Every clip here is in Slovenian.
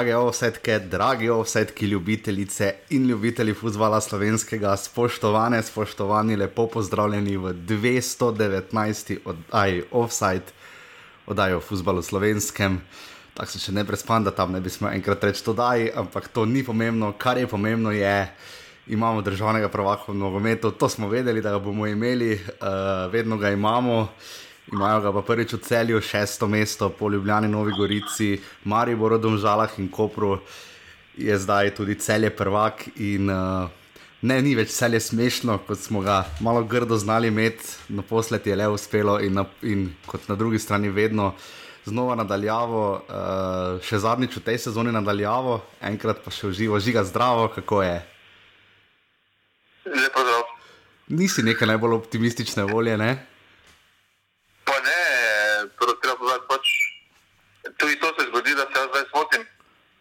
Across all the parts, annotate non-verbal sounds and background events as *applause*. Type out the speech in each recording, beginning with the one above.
Drage ovsetke, dragi ovsetki, ljubitelice in ljubitelji futbola slovenskega, spoštovane, spoštovani, lepo pozdravljeni v 219. oddaji Offside, oddaji o futbalu slovenskem. Tako se še ne prespam, da tam ne bi smel enkrat reči to daj, ampak to ni pomembno. Kar je pomembno, je, imamo državnega prvaka v nogometu, to smo vedeli, da ga bomo imeli, uh, vedno ga imamo. Imajo ga pa prvič v celju, šesto mesto, po Ljubljani, Novi Gorici, Mariboru, Domžalah in Kopru, je zdaj tudi celje prvak. In uh, ne, ni več celje smešno, kot smo ga malo grdo znali imeti, naposled je le uspelo in, na, in kot na drugi strani vedno. Znova nadaljavo, uh, še zadnjič v tej sezoni nadaljavo, enkrat pa še uživo, žiga zdravo, kako je. Lepo zdrav. Nisi nekaj najbolj optimistične volje, ne? Pa ne, prvo treba povedati, pač, tudi to se zgodi, da se jaz zdaj smotim.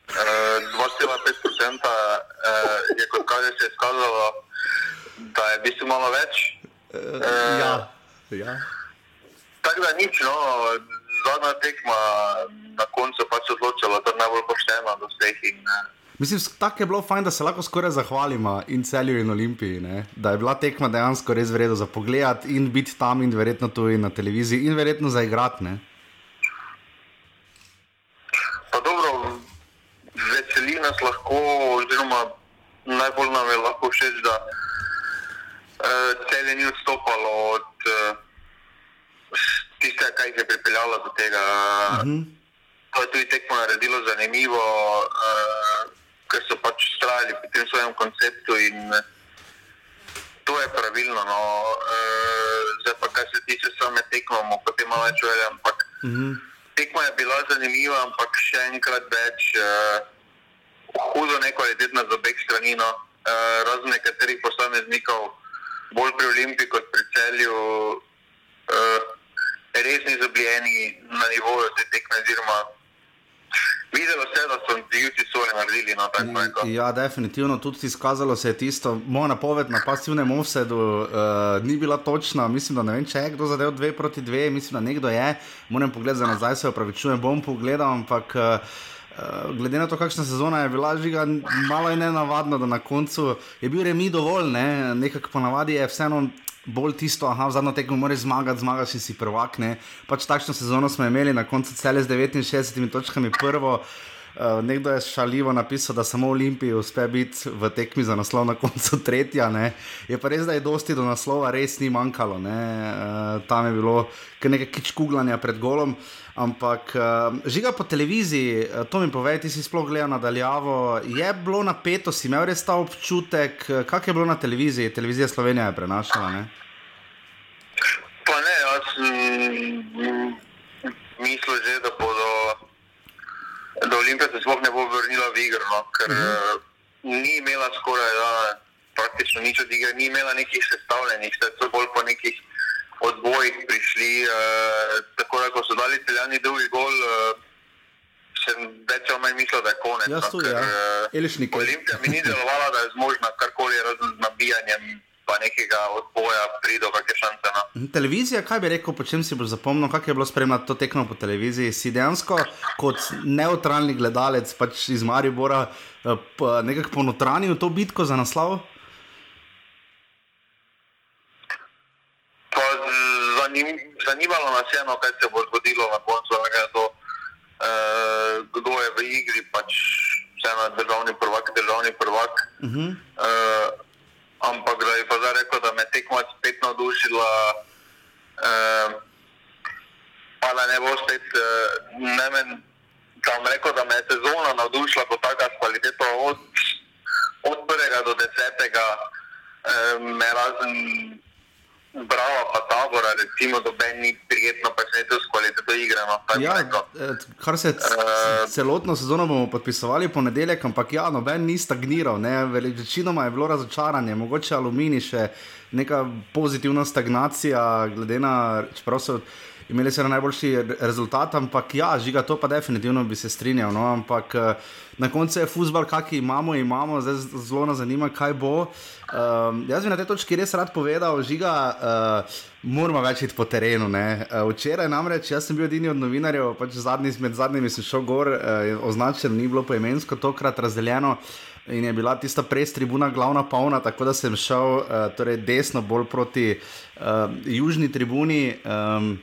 Uh, 2,5% uh, je kot kaže se izkazalo, da je v bistvu malo več. Uh, ja, ja. Tako da nič, no, zadnja tekma na koncu pač odločila, da je najbolj poštena do vseh. In, uh, Mislim, tako je bilo fajn, da se lahko skoraj zahvalimo in celju in olimpiji, ne? da je bila tekma dejansko res vredna za pogled in biti tam in verjetno tudi na televiziji in verjetno za igrati. pa dobro, veseli nas lahko, oziroma najbolj nam je lahko všeč, da uh, celje ni odstopalo od uh, tistega, kar jih je pripeljalo do tega. Uh -huh. To je tudi tekmo naredilo zanimivo, uh, ker so pač ustrajali pri tem svojem konceptu in eh, to je pravilno. No. Uh, zdaj pa, kar se tiče same tekme, potem malo več velja, ampak Uh -huh. tekma je bila zanimiva, ampak še enkrat več, uh, hudo nekvalitetna z obeh strani. No. Uh, razen nekaterih posameznikov, bolj pri Olimpiji kot pri celju, uh, res ni zabijeni na nivoju te tekme. Videlo se je, da so divci svoje naredili. No, tako bom rekel. Ja, definitivno tudi izkazalo se je tisto. Moja napoved na pasivnem offsetu uh, ni bila točna. Mislim, da ne vem, če je kdo zadev dve proti dve, mislim, da nekdo je. Moram pogledati za nazaj, se opravičujem, bom pogledal, ampak. Uh, glede na to, kakšna sezona je bila, žiga, malo je nenavadno, da na koncu je bil remi dovolj, ne? nekako ponavadi je vseeno bolj tisto, aha, v zadnjo tekmo moraš zmagati, zmagaš in si prvak. Ne? Pač takšno sezono smo imeli na koncu cele z 69 točkami prvo. Uh, nekdo je šalivo napisal, da samo Olimpiji uspe biti v tekmi za naslov na koncu tretja. Ne? Je pa res, da je dosti do naslova res ni manjkalo. Uh, tam je bilo kar nekaj kičkuglanja pred golom. Ampak uh, žiga po televiziji, uh, to mi povej, ti si sploh gledal nadaljavo. Je bilo napeto, si imel res ta občutek, uh, kak je bilo na televiziji? Televizija Slovenija je prenašala. Ne? Pa ne, jaz mm, mislim že, da bodo, da Olimpija se sploh ne bo vrnila v igro, no, ker uh -huh. ni imela skoraj da, praktično nič od igre, ni imela nekih sestavljenih, vse so bolj po nekih odbojih prišli. Uh, tako da, ko so dali celjani drugi gol, uh, sem več ali manj mislil, da je konec. Jaz no, tudi, ker, ja. eh, Elišnik je- Olimpija mi ni delovala, da je zmožna karkoli razen z nabijanjem. Pa nekega odboja, prido, kakšne šance. No. Mhm, Televizija, kaj bi rekel, po čem si boš zapomnil, kako je bilo spremljati to tekmo po televiziji? Si dejansko kot neutralni gledalec pač iz Maribora eh, nekako ponotranil to bitko za naslov? Pa zanim, zanimalo nas je, no, kaj se bo zgodilo na koncu, glede to, uh, kdo je v igri, pač vseeno državni prvak, državni prvak. Uh -huh. Uh, ampak da je pa zdaj rekel, da me tekma spet navdušila, uh, pa da ne bo spet, uh, ne vem, da bom rekel, da me je sezona navdušila kot taka s kvaliteto od, od prvega do desetega, uh, me razen Bravo, pa tabora, recimo, da ni prijetno presenetil s kvaliteto igre. No, Ja, eh, kar se Eh. celotno sezono bomo podpisovali ponedeljek, ampak ja, noben ni stagniral, ne, večinoma je bilo razočaranje, mogoče aluminij še neka pozitivna stagnacija, glede na, čeprav so imeli so najboljši rezultat, ampak ja, žiga to pa definitivno bi se strinjal. No? Ampak na koncu je futbol, kaki imamo, imamo, zdaj zelo nas zanima, kaj bo. Um, jaz bi na tej točki res rad povedal, žiga. Uh, Moramo več iti po terenu. Ne? Včeraj namreč, jaz sem bil edini od novinarjev, pač zadnji, med zadnjimi sem šel gor, eh, označen, ni bilo poimensko tokrat razdeljeno in je bila tista pres tribuna glavna polna, tako da sem šel uh, torej desno, bolj proti uh, južni tribuni. Um,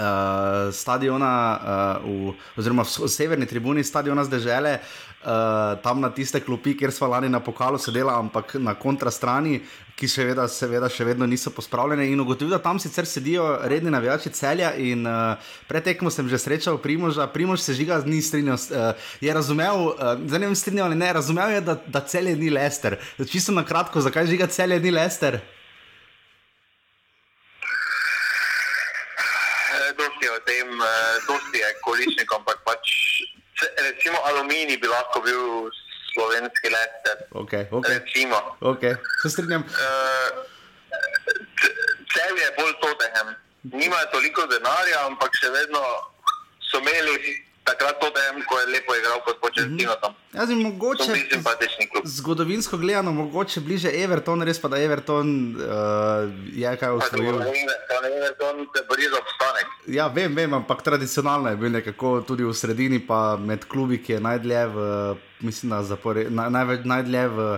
Uh, stadiona, uh, v, oziroma v severni tribuni stadiona zdržele, uh, tam na tiste klopi, kjer smo lani na pokalu sedeli, ampak na kontrastrani, ki seveda, seveda še vedno niso pospravljene. In ugotovil, da tam sicer sedijo redni navijači celja. In uh, pred tekmo sem že srečal Primoža, Primož se žiga ni strinjal. Uh, je razumel, uh, zdaj ne vem, strinjal ali ne, razumel je, da, da celje ni Lester. Čisto na kratko, zakaj žiga celje ni Lester? Tem, dosti je količnik, ampak pač, recimo aluminij bi lahko bil slovenski lester. Okay, okay. Recimo. Okay. Se strinjam. Uh, cel je bolj totehem. Nimajo toliko denarja, ampak še vedno so imeli takrat totehem, ko je lepo igral kot početnino tam. Jaz bi mogoče. Zgodovinsko gledano, mogoče bliže Everton, res pa da Everton uh, je kaj usvojil. Everton se bori za obstanek. Ja, vem, vem, ampak tradicionalno je bil nekako tudi v sredini, pa med klubi, ki je najdlje v mislim, da zapore, na, največ, najdlje v.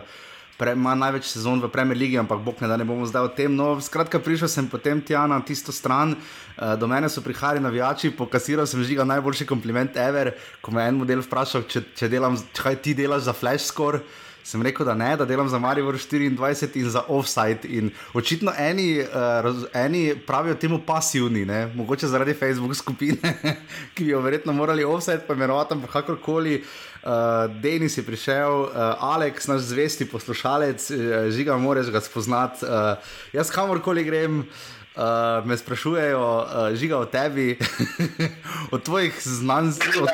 Pre, ima največ sezon v Premier League, ampak bog ne da ne bomo zdaj o tem. No, skratka, prišel sem potem tja na tisto stran, uh, do mene so prihajali navijači, pokasiral sem žiga najboljši kompliment ever, ko me je en model vprašal, če, če delam, kaj ti delaš za flash score sem rekel, da ne, da delam za Marijo 24 in za offside. In očitno eni, uh, eni pravijo temu pasivni, ne? mogoče zaradi Facebook skupine, *laughs* ki bi jo verjetno morali offside poimenovati, ampak kakorkoli. Uh, Denis je prišel, uh, Aleks, naš zvesti poslušalec, uh, žiga, moraš ga spoznati. Uh, jaz kamorkoli grem. Uh, me sprašujejo, uh, žiga o tebi, *laughs* o znanjih, o,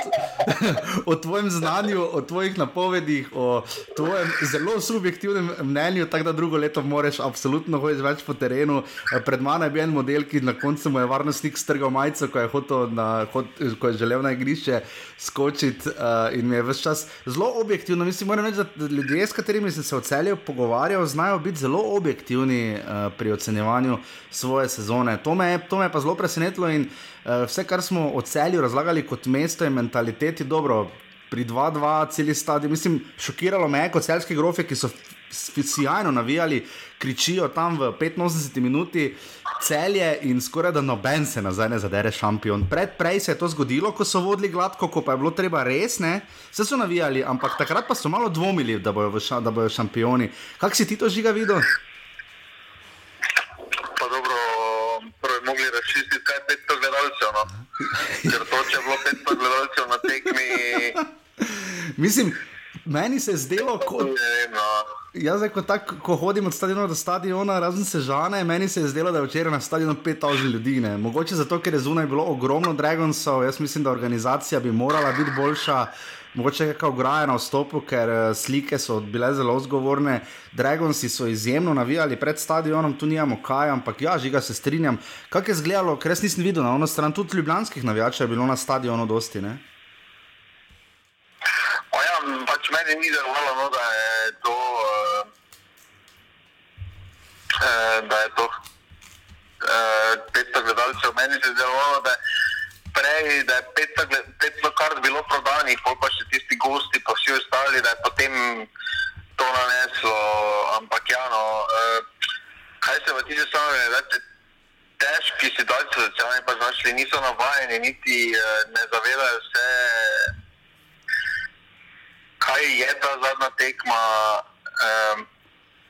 *laughs* o tvojem znanju, o tvojih napovedih, o tvojem zelo subjektivnem mnenju, tako da drugo leto moraš absolutno hoditi več po terenu. Uh, pred mano je bil en model, ki na koncu mu je varnostnik strgal majico, ko je, na, hot, ko je želel na igrišče skočiti uh, in mi je vse čas zelo objektivno. Mislim, reči, da ljudje, s katerimi sem se celju pogovarjal, znajo biti zelo objektivni uh, pri ocenjevanju svoje sezone. To me, to me pa zelo presenetilo in uh, vse, kar smo o celju razlagali kot mesto in mentaliteti, dobro, pri 2-2, celi stadion. Mislim, šokiralo me je kot celski grofe, ki so sjajno navijali, kričijo tam v 85 minuti. Celje in skoraj da noben se nazaj ne zadere šampion. Predprej se je to zgodilo, ko so vodili gladko, ko pa je bilo treba res, ne? Vse so navijali, ampak takrat pa so malo dvomili, da bojo, ša, da bojo šampioni. Kako si ti to žiga videl? Ker to, če je bilo 500 gledalcev na tekmi. Mislim, meni se je zdelo, kot no. Jaz, ko, tak, ko hodim od stadiona do stadiona, razen se žane, meni se je zdelo, da je včeraj na stadionu 5000 ljudi. Ne. Mogoče zato, ker je zunaj bilo ogromno Dragonsov, jaz mislim, da organizacija bi morala biti boljša mogoče kakšna ograja na vstopu, ker uh, slike so bile zelo zgovorne. Dragonsi so izjemno navijali pred stadionom, tu nimamo kaj, ampak ja, žiga se strinjam. Kaj je izgledalo, ker res nisem videl na ono stran, tudi ljubljanskih navijačev je bilo na stadionu dosti. Ne? Ja, pač meni ni delovalo, no, da je to. Uh, da je to. Uh, 500 gledalcev, meni se je zdelo, da je prej, da je 500 kart bilo prodanih, pa še tisti gosti, pa vsi ostali, da je potem to naneslo. Ampak ja, no, eh, kaj se v tisti sami, da je težki situaciji, da se oni pa znašli, niso navajeni, niti eh, ne zavedajo se, kaj je ta zadnja tekma. Eh,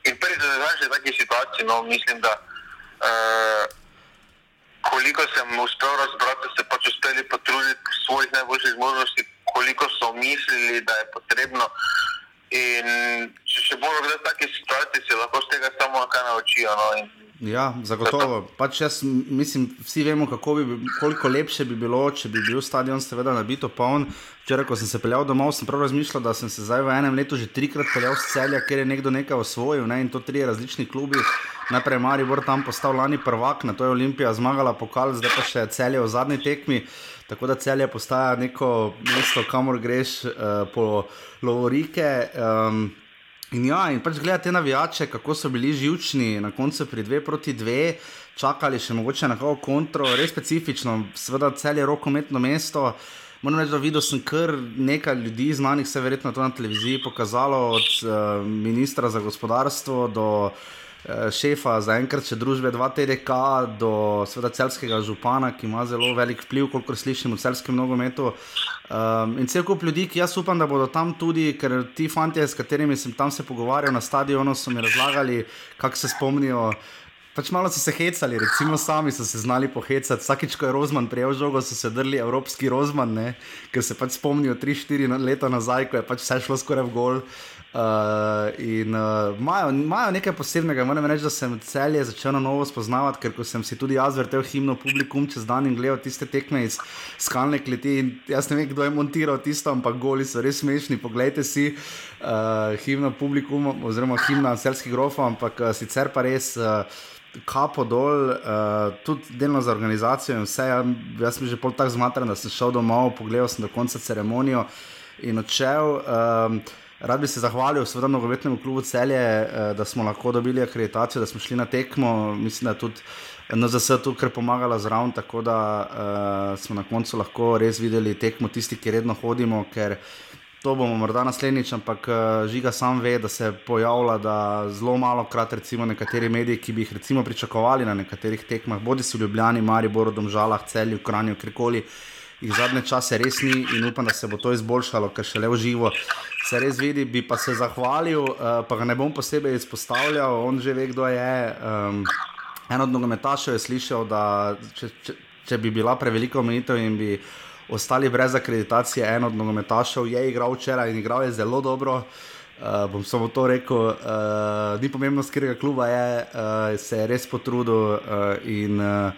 in prvi, da se znašli v takej situaciji, no, mislim, da koliko sem uspel razbrati, se pač uspeli potruditi v svojih najboljših možnostih, koliko so mislili, da je potrebno. In če še bolj v takej situaciji, se lahko z tega samo kaj naučijo. No, in, Ja, zagotovo. Pač jaz mislim, vsi vemo, bi, koliko lepše bi bilo, če bi bil stadion seveda nabito poln. Včeraj, ko sem se peljal domov, sem prav razmišljal, da sem se zdaj v enem letu že trikrat peljal z celja, ker je nekdo nekaj osvojil ne? in to tri različni klubi. Najprej Maribor tam postal lani prvak, na to je Olimpija zmagala pokal, zdaj pa še celje v zadnji tekmi. Tako da celje postaja neko mesto, kamor greš uh, po Lovorike. Um, In ja, in pač gledati te navijače, kako so bili živčni na koncu pri 2 proti 2, čakali še mogoče na kako kontro, res specifično, seveda cel je rokometno mesto. Moram reči, da videl sem kar nekaj ljudi, znanih se verjetno to na televiziji pokazalo, od uh, ministra za gospodarstvo do uh, šefa zaenkrat še družbe 2TDK do sveda celskega župana, ki ima zelo velik vpliv, koliko slišimo v celskem nogometu. Um, in cel kup ljudi, ki jaz upam, da bodo tam tudi, ker ti fanti, s katerimi sem tam se pogovarjal na stadionu, so mi razlagali, kako se spomnijo. Pač malo so se hecali, recimo sami so se znali pohecati. Vsakič, ko je Rozman prijel žogo, so se drli evropski Rozman, ne? ker se pač spomnijo 3-4 leta nazaj, ko je pač vse šlo skoraj v gol. Uh, in imajo uh, nekaj posebnega. Moram reči, da sem celje začel na novo spoznavati, ker sem si tudi jaz vrtel himno publikum čez dan in gledal tiste tekme iz skalne kleti. Jaz ne vem, kdo je montiral tisto, ampak goli so res smešni. Poglejte si uh, himno publikum oziroma himna celskih grofov, ampak uh, sicer pa res. Uh, Kapo dol, uh, tudi delno za organizacijo in vse. Ja, jaz sem že pol tako zmatran, da sem šel domov, pogledal sem do konca ceremonijo in odšel. Uh, Rad bi se zahvalil, seveda, nogometnemu klubu Celje, eh, da smo lahko dobili akreditacijo, da smo šli na tekmo. Mislim, da je tudi NZS tukaj pomagala zraven, tako da uh, smo na koncu lahko res videli tekmo tisti, ki redno hodimo. To bomo morda naslednjič, ampak uh, žiga sam ve, da se pojavlja, da zelo malo krat, recimo, nekateri mediji, ki bi jih recimo pričakovali na nekaterih tekmah, bodi si v Ljubljani, Mariboru, Domžalah, Celju, Kranju, kjerkoli jih zadnje čase res ni in upam, da se bo to izboljšalo, ker še le v živo se res vidi. Bi pa se zahvalil, uh, pa ga ne bom posebej izpostavljal, on že ve, kdo je. Um, en od nogometašev je slišal, da če, če, če bi bila prevelika omejitev in bi ostali brez akreditacije, en od nogometašev je igral včeraj in igral je zelo dobro. Uh, bom samo to rekel, uh, ni pomembno, z katerega kluba je, uh, se je res potrudil uh, in uh,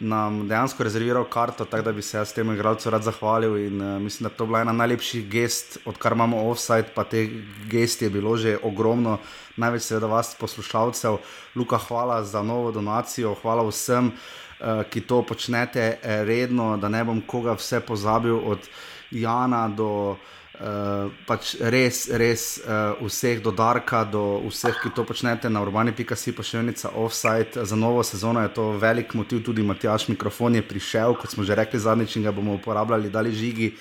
nam dejansko rezerviral karto, tako da bi se jaz temu igralcu rad zahvalil. In, uh, mislim, da to je bila ena najlepših gest, odkar imamo offside, pa te gesti je bilo že ogromno, največ seveda vas poslušalcev. Luka, hvala za novo donacijo, hvala vsem, uh, ki to počnete redno, da ne bom koga vse pozabil, od Jana do. Uh, pač res, res uh, vseh do Darka, do vseh, ki to počnete na urbani.si, pa še enica offside. Za novo sezono je to velik motiv, tudi Matjaš mikrofon je prišel, kot smo že rekli zadnjič, in ga bomo uporabljali, da li žigi,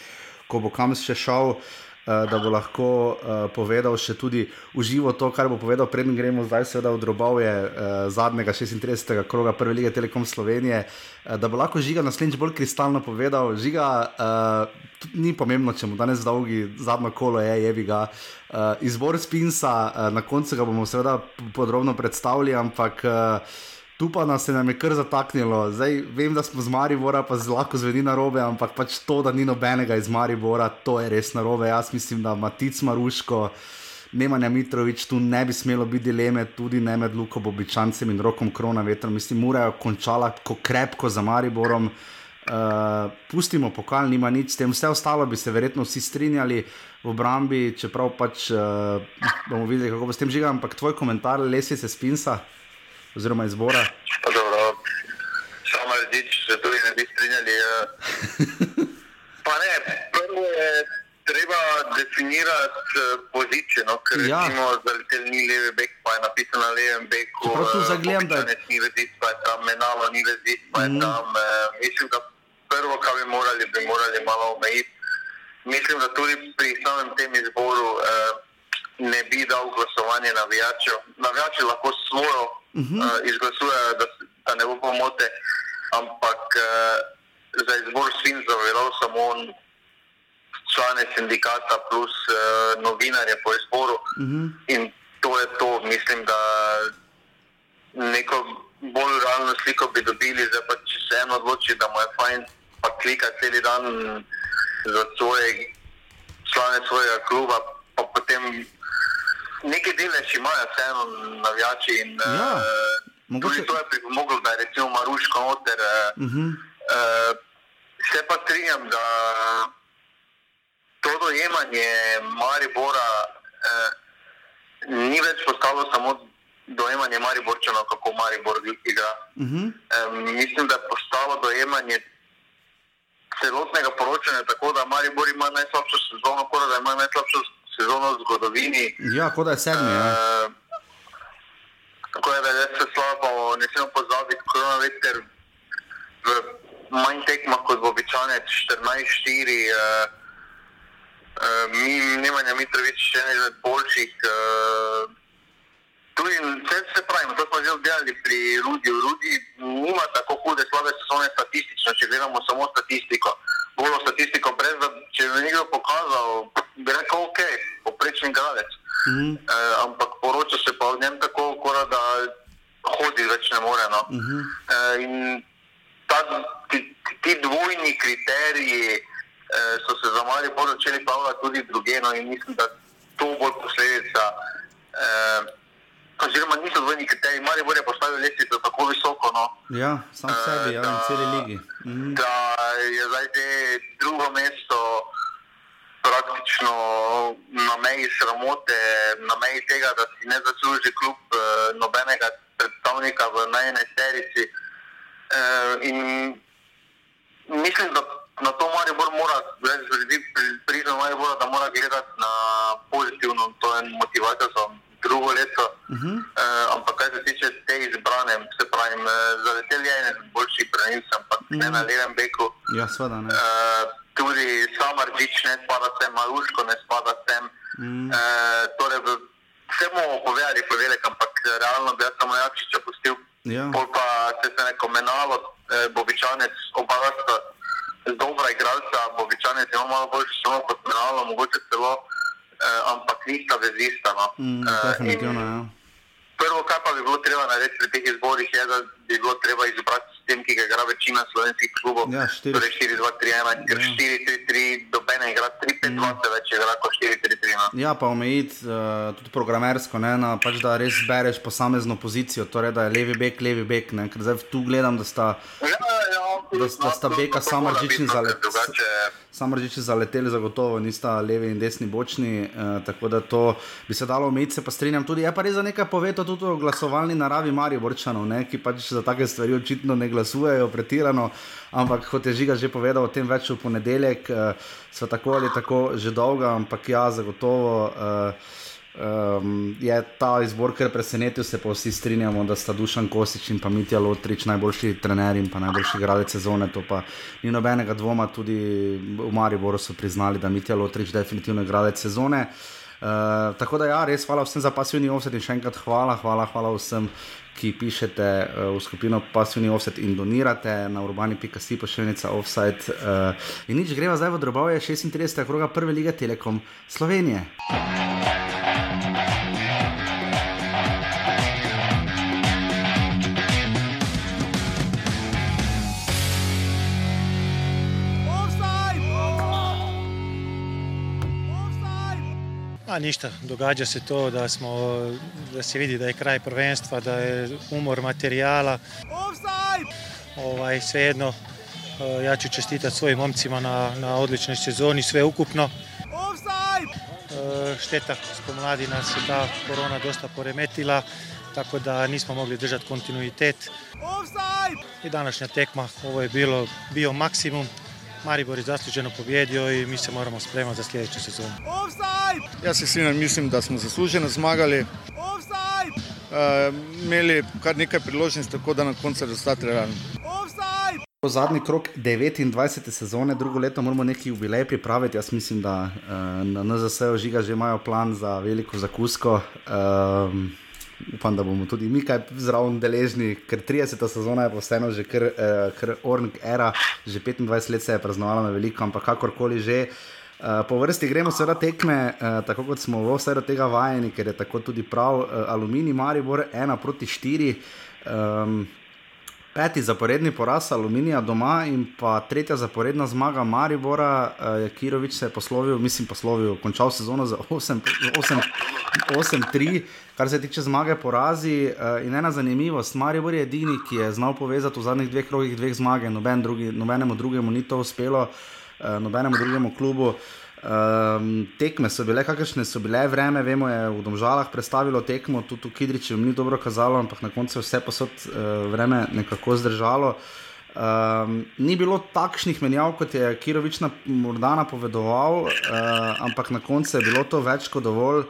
ko bo kam še šel. Uh, da bo lahko uh, povedal še tudi uživo to, kar bo povedal, predtem gremo zdaj, seveda, v drobove uh, zadnjega 36. kroga Prve lige Telekom Slovenije, uh, da bo lahko žiga naslednjič bolj kristalno povedal. Žiga, uh, ni pomembno, če mu danes dolgi zadnjo kolo je, je bi ga. Uh, izbor Spinsa, uh, na koncu ga bomo seveda podrobno predstavili, ampak. Uh, tu pa nas je nam je kar zataknilo. Zdaj, vem, da smo z Maribora, pa zelo zveni na robe, ampak pač to, da ni nobenega iz Maribora, to je res na robe. Jaz mislim, da Matic Maruško, Nemanja Mitrovič, tu ne bi smelo biti dileme, tudi ne med Luko Bobičancem in Rokom Krona vetrom. Mislim, morajo končala tako krepko za Mariborom. Uh, pustimo pokal, nima nič s tem, vse ostalo bi se verjetno vsi strinjali v obrambi, čeprav pač uh, bomo videli, kako bo s tem žigal. Ampak tvoj komentar, lesice spinsa oziroma izbora? Samo reči, da se tudi ne bi strinjali. Ja. *laughs* Pa ne, prvo je treba definirati eh, pozicijo, no, ker ja. recimo za letel ni levi bek, pa je napisano na levem beku. Prav tu zagledam, da ne ni vezit, pa je tam menalo, ni vezit, pa je mm. tam. Eh, mislim, da prvo, kar bi morali, bi morali malo omejiti. Mislim, da tudi pri samem tem izboru eh, ne bi dal glasovanje navijačev. Navijači lahko svojo uh -huh. uh, izglasujejo, da, da ne bo pomote, ampak uh, za izbor svin zavedal samo člane sindikata plus uh, novinarje po izboru. Uh -huh. In to je to, mislim, da neko bolj realno sliko bi dobili, da pa če se eno odloči, da mu je fajn, pa klika cel dan za svoje člane svojega kluba, pa potem Nekaj delež imajo vseeno navijači in Ja, uh, mogoče- tudi to je pripomoglo, da je recimo Maruško noter. Uh, Uh -huh. uh, se pa strinjam, da to dojemanje Maribora uh, ni več postalo samo dojemanje Mariborčanov, kako Maribor igra. Uh -huh. Um, mislim, da je postalo dojemanje celotnega poročanja tako, da Maribor ima najslabšo sezono, kot da ima najslabšo sezono v zgodovini. Ja, kot da je sedmi. Uh, tako je, da je se slabo, ne smemo pozabiti, korona veter v manj tekmah kot v običajne 14-4. Uh, uh, mi, Nemanja Mitrovič, še eden izmed boljših. Uh, Tudi vse se pravi, to smo že obdelali pri Rudiju. Rudi nima tako hude slabe sezone statistično, če gledamo samo statistiko. Bolj statistiko, brez da če bi nekdo pokazal, bi rekel, ok, poprečni gradec. Uh -huh. Uh, ampak poroča se pa o njem tako, kora, da hodi več ne more. No. Uh -huh. uh, in ta, ti, ti dvojni kriteriji uh, so se za mali bolj začeli pavljati tudi druge. No, in mislim, da to bolj posledica. Uh, oziroma niso dvojni kriteriji, Mari bo je postavil lestvico tako visoko. No. Ja, sam sebi, ja, da- in celi ligi. -huh. da je zdaj te drugo mesto praktično na meji sramote, na meji tega, da si ne zasluži kljub eh, nobenega predstavnika v najnesterici. Eh, in mislim, da na to Maribor mora, priznam Maribora, da mora gledati na pozitivno, to je motivacija za drugo leto. Uh -huh. Uh, ampak kar se tiče te izbrane, se pravi, uh, zaletel je eden boljših branilcev, ampak mm. ne Mhm. na levem beku. Ja, seveda ne. Uh, tudi Samar Džič ne spada sem, Maruško ne spada sem. Mm. Uh, torej, v- vse bomo povedali, povedali, ampak realno bi jaz samo Jakšiča pustil. Ja. Pol pa se se neko menalo, eh, Bobičanec, oba sta dobra igralca, Bobičanec ima malo boljši samo kot menalo, mogoče celo, eh, ampak nista vezista. No. Mm, in- definitivno, ja. Prvo, kar pa bi bilo treba narediti pri teh izborih, je, da bi bilo treba izbrati sistem, ki ga igra večina slovenskih klubov. Ja, štiri. Torej 4-2-3-1, ker Ja. 4-3-3, dobene igra 3-5-2, se več igra kot 4-3-3. No. Ja, pa omejiti uh, tudi programersko, ne, na, pač, da res bereš posamezno pozicijo, torej da je levi bek, levi bek. Ne, ker zdaj tu gledam, da sta Ja, ja, Da sta- sta beka Samardžić in Zalet- Drugače, Samržiči zaleteli, zagotovo nista levi in desni bočni, uh, tako da to bi se dalo omejiti, se pa strinjam tudi. Je pa res za nekaj povedal tudi o glasovalni naravi Mariborčanov, ne, ki pač za take stvari očitno ne glasujejo pretirano, ampak kot je Žiga že povedal, o tem več v ponedeljek, uh, so tako ali tako že dolga, ampak ja, zagotovo. Uh, Um, je ta izbor kar presenetil, se pa vsi strinjamo, da sta Dušan Kosič in pa Mitja Lotrič najboljši trener in pa najboljši igralec sezone. To pa ni nobenega dvoma, tudi v Mariboru so priznali, da Mitja Lotrič definitivno je igralec sezone. Uh, tako da ja, res hvala vsem za pasivni offset in še enkrat hvala, hvala, hvala vsem, ki pišete uh, v skupino pasivni offset in donirate na urbani.si pošiljnica offset. Uh, in nič greva zdaj v drobove 36. kroga prve lige Telekom Slovenije. A ništa, događa se to da smo, da se vidi da je kraj prvenstva, da je umor materijala. Ovaj, svejedno, eh, ja ću čestitati svojim momcima na, na odličnoj sezoni, sve ukupno. E, Šteta, spomladi nas je ta korona dosta poremetila, tako da nismo mogli držati kontinuitet. I današnja tekma, ovo je bilo, bio maksimum. Maribor je zasluženo pobjedio i mi se moramo spremati za sljedeću sezonu. Jaz se strinjam, mislim, da smo zasluženo zmagali. E, imeli kar nekaj priložnosti, tako da na koncu rezultat realen. Zadnji krok 29. sezone, drugo leto moramo neki jubilej pripraviti. Jaz mislim, da uh, na NZS-u žiga že imajo plan za veliko zakusko. Um, upam, da bomo tudi mi kaj zraven deležni, ker 30. sezona je vseeno že kar, uh, kar Orng era, že 25 let se je praznovala na veliko, ampak kakorkoli že. Uh, po vrsti gremo seveda tekme, uh, tako kot smo vse do tega vajeni, ker je tako tudi prav. Uh, Aluminij Maribor 1 proti 4. Um, Peti zaporedni poraz Aluminija doma in pa tretja zaporedna zmaga Maribora, uh, Kirovič se je poslovil, mislim, poslovil, končal sezono za 8-3, kar se tiče zmage porazi. Uh, in ena zanimivost, Maribor je edini, ki je znal povezati v zadnjih dveh krogih dveh zmage, noben drugi, nobenemu drugemu ni to uspelo, uh, nobenemu drugemu klubu. Uh, Um, tekme so bile, kakršne so bile, vreme, vemo, je v Domžalah predstavilo tekmo, tudi v Kidriču ni dobro kazalo, ampak na koncu je vse posod uh, vreme nekako zdržalo. Um, ni bilo takšnih menjav, kot je Kirovič morda napovedoval, uh, ampak na koncu je bilo to več kot dovolj.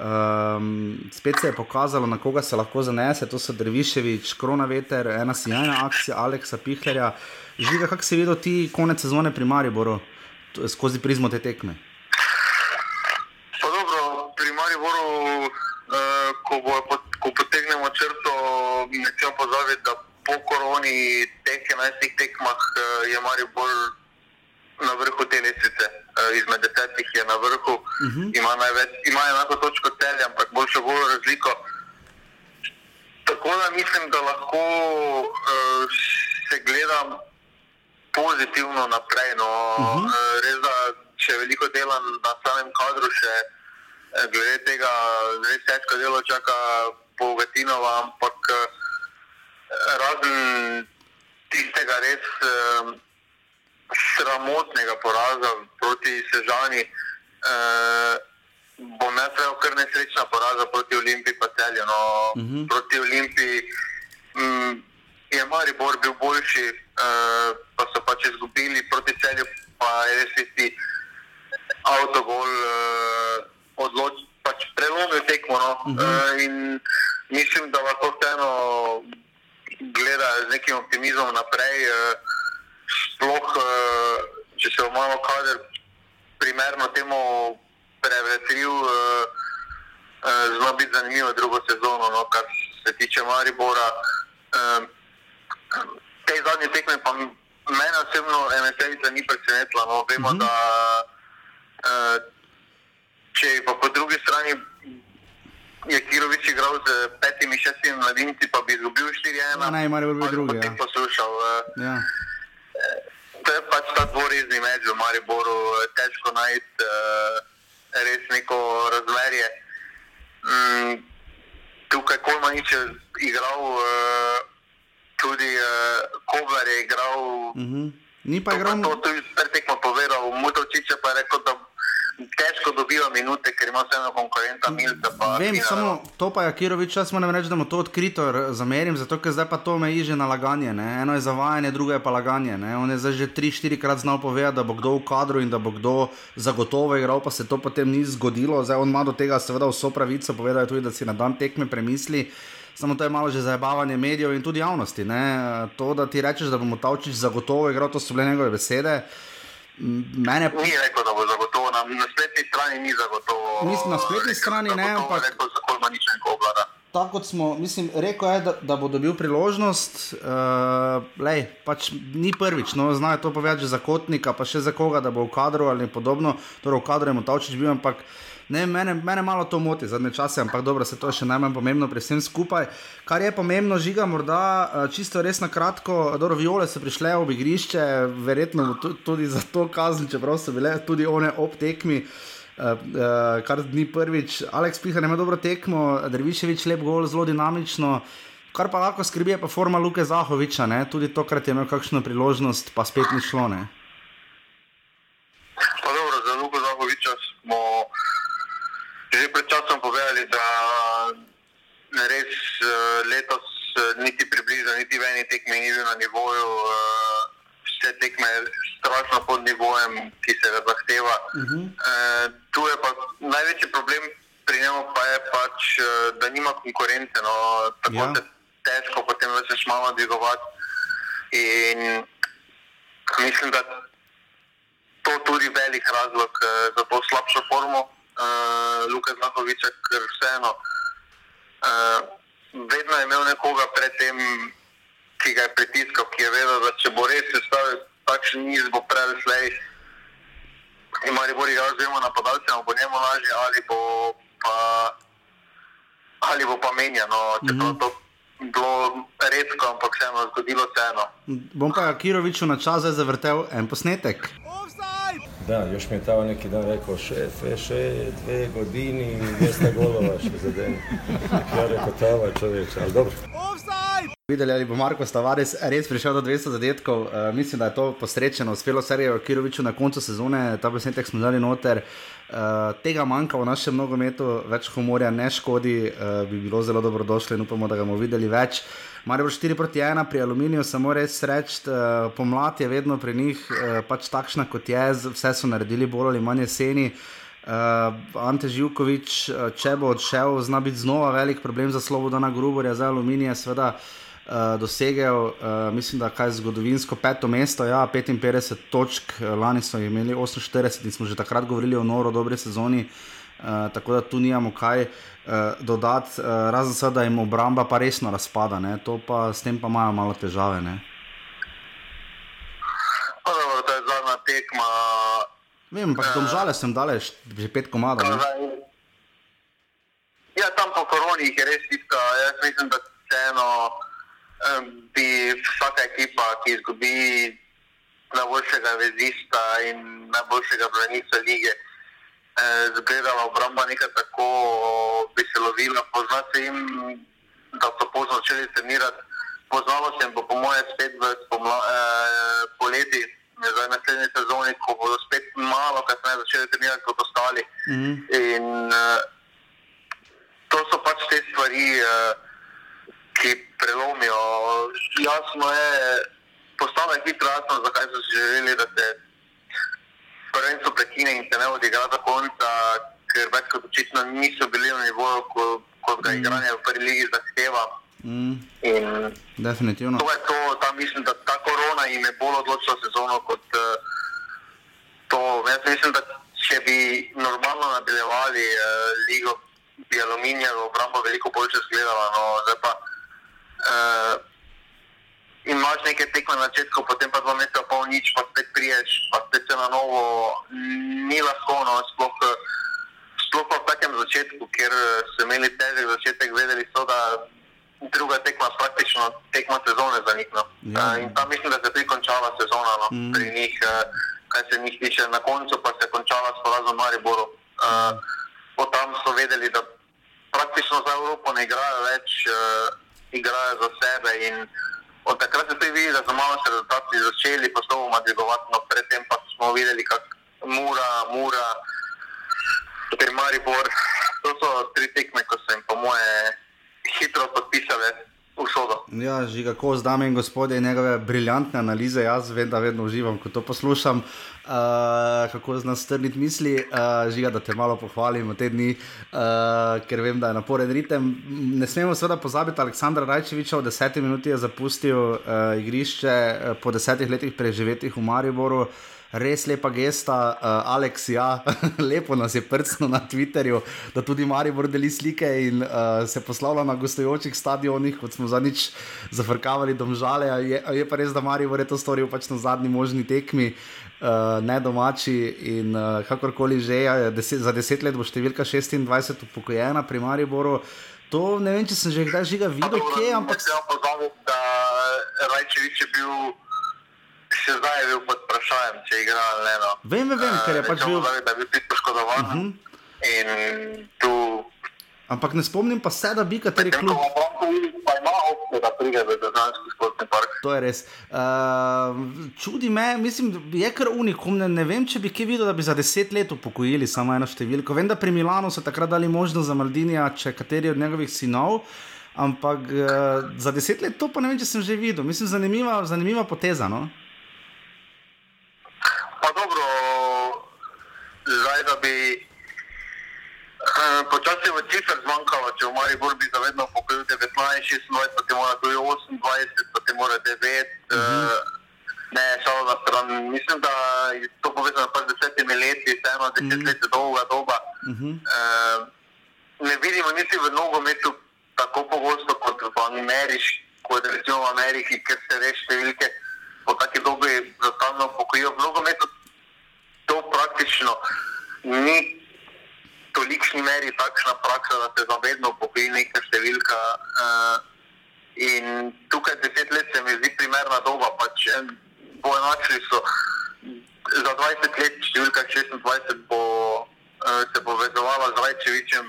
Um, spet se je pokazalo, na koga se lahko zanese, to so Drviševič, Kronaveter, ena sjajna akcija Aleksa Pihlerja. Žiga, kako si videl ti konec sezone pri Mariboru? Skozi prizmo te tekme? Pa dobro, pri Mariboru, uh, ko, bo, ko potegnemo črto, ne smemo pozabiti, da po koroni teh 11 tekmah uh, je Maribor na vrhu te lesice. Uh, izmed desetih je na vrhu, uh mhm. -huh. ima, največ, ima enako točko celja, ampak boljšo bolj razliko. Tako da mislim, da lahko uh, se gledam pozitivno naprej. No. Uh mhm. -huh. Res da še veliko dela na samem kadru, še eh, glede tega, res težko delo čaka Bogatinova, ampak eh, razen tistega res eh, sramotnega poraza proti Sežani. Eh, Bom jaz rekel, kar nesrečna poraza proti Olimpiji, pa celju. No, uh mhm. -huh. Proti Olimpiji mm, je Maribor bil boljši, uh, pa so pač izgubili proti celju, pa je res ti avtogol uh, odločil, pač prelomil tekmo. No? Uh -huh. uh, in mislim, da lahko vseeno gleda z nekim optimizmom naprej. Uh, sploh, uh, če se bo malo kader primerno temu prevetril, uh, uh, zelo biti zanimivo drugo sezono, no? kar se tiče Maribora. Uh, te zadnje tekme, pa mene osebno MSN-ica ni presenetila. No. Vemo, mm -hmm. da uh, če pa po drugi strani je Kirovič igral z petimi, šestimi mladinci, pa bi izgubil 4-1. Ja, naj mora biti drugi. Ja. Poslušal, uh, ja. To je pač ta dvorizni med v Mariboru, težko najti uh, res neko razmerje. Mm, tukaj Kolmanič je igral uh, tudi uh, Kobler je igral. Uh mhm. -huh. Ni pa igral. To, to je tudi tekmo povedal, Mutočič pa je rekel, da težko dobiva minute, ker ima vseeno konkurenta Milta. Vem, Kira, samo to pa je Kirovič, jaz moram reči, da mu to odkrito zamerim, zato ker zdaj pa to meji že na laganje. Ne? Eno je zavajanje, drugo je pa laganje. Ne? On je zdaj že tri, štiri krat znal povedati, da bo kdo v kadru in da bo kdo zagotovo igral, pa se to potem ni zgodilo. Zdaj on ima do tega seveda vso pravico, povedal je tudi, da si na dan tekme premisli samo to je malo že zabavanje medijev in tudi javnosti. Ne? To, da ti rečeš, da bomo ta očiš zagotovo igral, to so bile njegove besede. Mene... Ni rekel, da bo zagotovo, na, na spletni strani ni zagotovo. Mislim, na spletni strani ne, ampak. Rekel, Tako kot smo, mislim, rekel je, da, da bo dobil priložnost, uh, lej, pač ni prvič, no, znajo to povedati za kotnika, pa še za koga, da bo v kadru ali podobno, torej v kadru je mu ta očiš bil, ampak uh, Ne, mene, mene malo to moti zadnje čase, ampak dobro, se to je še najmanj pomembno pri vsem skupaj. Kar je pomembno, žiga, morda eh, čisto res na kratko, da viole so prišle v igrišče, verjetno tudi za to kazen, čeprav so bile tudi one ob tekmi. Uh, uh, kar ni prvič, Aleks Pihar ima dobro tekmo, Drviševič lep gol, zelo dinamično, kar pa lahko skrbi, je pa forma Luke Zahoviča, ne? tudi tokrat je imel kakšno priložnost, pa spet ni šlo. Ne? Pa dobro, za Luko Zahoviča smo že pred časom povedali, da res uh, letos uh, niti približno, niti v eni tekmi ni bil na nivoju, uh, vse tekme strašno pod nivojem, ki se ga zahteva. Uh -huh. uh, tu je pa največji problem pri njemu, pa je pač, uh, da nima konkurence. No, tako ja. se težko potem začneš malo dvigovati. In mislim, da to je tudi velik razlog uh, za to slabšo formo uh, Luka Zahoviča, ker vseeno uh, vedno je imel nekoga pred tem, ki ga je pritiskal, ki je vedel, da če bo res sestavil takšen niz, bo prej slej. In ali bo igral z njim na podalcu, bo njemu lažje, ali bo pa, ali bo pa menjeno. Mm -hmm. to bilo redko, ampak vseeno zgodilo se eno. Bom pa Kiroviču na čas zavrtel en posnetek. Da, još mi je tamo neki dan rekao, šefe, še dve godini, 200 golova še za den. Ja rekao, tava čovječe, ali dobro. Videli, ali bo Marko Stavares res prišel do 200 zadetkov. Uh, mislim, da je to posrečeno, uspelo Sergeju Kiroviču na koncu sezone, ta posnetek smo dali noter. Uh, tega manjka v našem nogometu, več humorja ne škodi, uh, bi bilo zelo dobrodošlo in upamo, da ga bomo videli več. Marijo 4 proti 1 pri aluminiju, samo res reči, uh, pomlad je vedno pri njih uh, pač takšna, kot je, vse so naredili bolj ali manj jeseni. Uh, Ante Živkovič, če bo odšel, zna biti znova velik problem za Slobodana Gruborja, za aluminije, seveda uh, dosegel, uh, mislim, da kaj zgodovinsko peto mesto, ja, 55 točk, lani so imeli 48 in smo že takrat govorili o noro, dobri sezoni, uh, tako da tu nimamo kaj uh, dodati, uh, razen se, da jim obramba pa resno razpada, ne? to pa s tem pa imajo malo težave. Ne? To je zadnja tekma. Vem, pa tam žale sem daleč, že pet komadov. Ja, tam po koroni je res tisto, jaz mislim, da vseeno bi vsaka ekipa, ki izgubi najboljšega vezista in najboljšega branilca lige, eh, zgledala obramba nekaj tako, bi se lovila. Pozna se jim, da so pozno začeli trenirati. Poznalo se jim bo, po moje, spet v spomla, eh, poleti, za naslednji sezoni, ko bodo spet malo kasneje začeli trenirati kot ostali. Mm -hmm. In eh, to so pač te stvari. Eh, ki prelomijo. Jasno je, postalo je hitro jasno, zakaj so želeli, da se prvenstvo prekine in se ne odigra do konca, ker več kot očitno niso bili na nivoju, kot ko ga mm. igranje v prvi ligi zahteva. Mm. In Definitivno. To je to, da mislim, da ta korona jim je bolj odločila sezono kot uh, to. Jaz mislim, da če bi normalno nadaljevali uh, ligo, bi aluminijev obramba veliko boljše izgledala. No, zdaj pa uh, imaš nekaj tekme na začetku, potem pa dva meseca pol nič, pa spet priješ, pa spet se na novo, ni lahko, no, sploh, sploh pa v takem začetku, ker so imeli težek začetek, vedeli so, da druga tekma praktično tekma sezone za njih. No. Ja. Uh, in tam mislim, da se je tudi končala sezona no, mm. pri njih, uh, kaj se njih tiče, na koncu pa se je končala s porazom Mariboru. Uh, mm. Tam so vedeli, da praktično za Evropo ne igrajo več. Uh, igrajo za sebe. Od takrat se tudi vidi, da so malo se rezultati začeli postopoma dvigovati, no predtem pa smo videli, kako mura, mura, potem Maribor. To so tri tekme, ko so jim po moje hitro podpisale. Ja, žiga, ko zdaj, gospodje, njegove briljantne analize, jaz vem, da vedno uživam, ko to poslušam. Uh, kako z nas strniti misli, uh, žiga, da te malo pohvalim v te dni, uh, ker vem, da je naporen ritem. Ne smemo seveda pozabiti, Aleksandra Rajčeviča v desetih minutah je zapustil uh, igrišče uh, po desetih letih preživetih v Mariboru. Uh, res lepa gesta, uh, Aleks, ja, *laughs* lepo nas je prstno na Twitterju, da tudi Maribor deli slike in uh, se poslavlja na gostujočih stadionih, kot smo zadnjič zafrkavali domžale. Je, je pa res, da Maribor je to storil pač na zadnji možni tekmi. Uh, ne domači in uh, kakorkoli že je, deset, za deset let bo številka 26 upokojena pri Mariboru. To ne vem, če sem že kdaj žiga videl, kje, ampak. Sem pozval, da Rajčevič je bil še zdaj je bil pod vprašanjem, če je igral ali ne. No. Vem, vem, vem ker je pač bil. Da je bil pit poškodovan. Uh mhm. -huh. tu... Ampak ne spomnim pa se, da bi kateri klub. To je res. Uh, čudi me, mislim, je kar unikum. Ne, ne vem, če bi kje videl, da bi za deset let upokojili samo eno številko. Vem, da pri Milanu so takrat dali možnost za Maldinija, če kateri od njegovih sinov. Ampak uh, za deset let to pa ne vem, če sem že videl. Mislim, zanimiva, zanimiva poteza. No? Pa dobro, zdaj da bi počasi v cifr zmanjkalo, če v Maribor bi zavedno pokojil 19, 26, potem mora tudi 28, potem mora 9. Uh -huh. uh, ne, šalo na stran. Mislim, da je to povezano s desetimi leti, vseeno deset uh -huh. let je dolga doba. Uh -huh. uh, ne vidimo niti v nogometu tako pogosto kot v Ameriki, kot recimo v Ameriki, ker se reče številke po taki dobi za stalno pokojijo. V nogometu to praktično ni tolikšni meri takšna praksa, da se zavedno pokoji neka številka. Uh, In tukaj deset let se mi zdi primerna doba. Pač, Poenočili so za 20 let, številka 26 bo uh, se povezovala z Rajčevičem,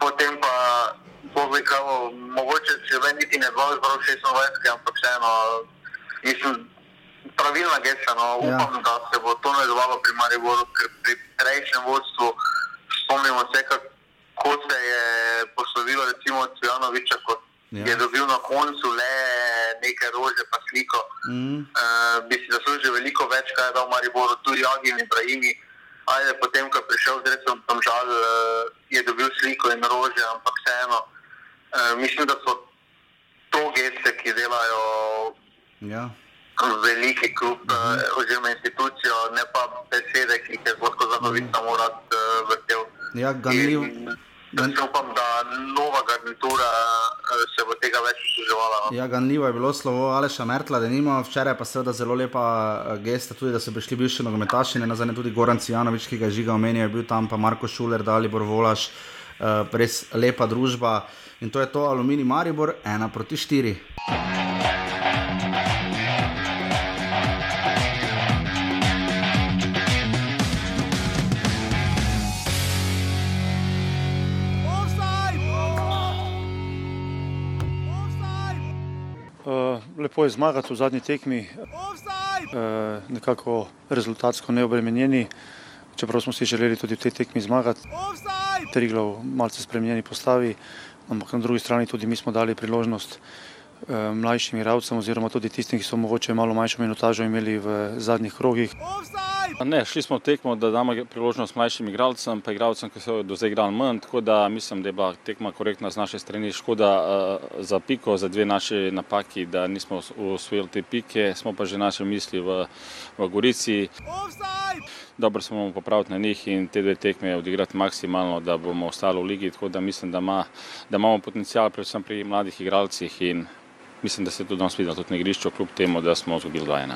potem pa bo vekalo, mogoče še vedno niti ne bo zbral 26, ampak vseeno, mislim, pravilna gesta, no, upam, ja. da se bo to nadaljevalo pri Mariboru, ker pri prejšnjem vodstvu spomnimo se, kako se je poslovilo recimo od Cvjanoviča, kot ja. je dobil na koncu le nekaj rože pa sliko. Mm. Uh, bi si zaslužil veliko več, kaj je dal Mariboru, tudi Jagi in Ibrahimi. Ajde, potem, ko je prišel z resom, tam žal, uh, je dobil sliko in rože, ampak vseeno. Uh, mislim, da so to geste, ki delajo ja. Veliki klub uh -huh. uh, oziroma institucijo, ne pa besede, ki jih je zgodko zanoviti samo rad uh, vrtel. Ja, ganljiv. Jaz upam, da nova garnitura se bo tega več uževala. No. Ja, ganljivo je bilo slovo Aleša Mertla, da nima včeraj pa seveda zelo lepa gesta, tudi da so prišli bivši nogometaši, ne nazadnje tudi Goran Cijanovič, ki ga žiga omenja, je bil tam pa Marko Šuler, Dalibor Volaš, res lepa družba. In to je to Alumini Maribor, ena proti štiri. Lepo je zmagati v zadnji tekmi, uh, nekako rezultatsko neobremenjeni, čeprav smo si želeli tudi v tej tekmi zmagati. Triglav malce spremenjeni postavi, ampak na drugi strani tudi mi smo dali priložnost uh, mlajšim igralcem oziroma tudi tistim, ki so mogoče malo manjšo minutažo imeli v zadnjih krogih. Ne, šli smo v tekmo, da damo priložnost mlajšim igralcem, pa igralcem, ki so do zdaj igrali manj, tako da mislim, da je bila tekma korektna z naše strani. Škoda uh, za piko, za dve naše napaki, da nismo usvojili te pike, smo pa že naše misli v, v Gorici. Dobro se bomo popraviti na njih in te dve tekme odigrati maksimalno, da bomo ostali v ligi, tako da mislim, da, ima, da imamo potencial predvsem pri mladih igralcih in mislim, da se je tudi danes videlo tudi na igrišču, kljub temu, da smo izgubili 2-1.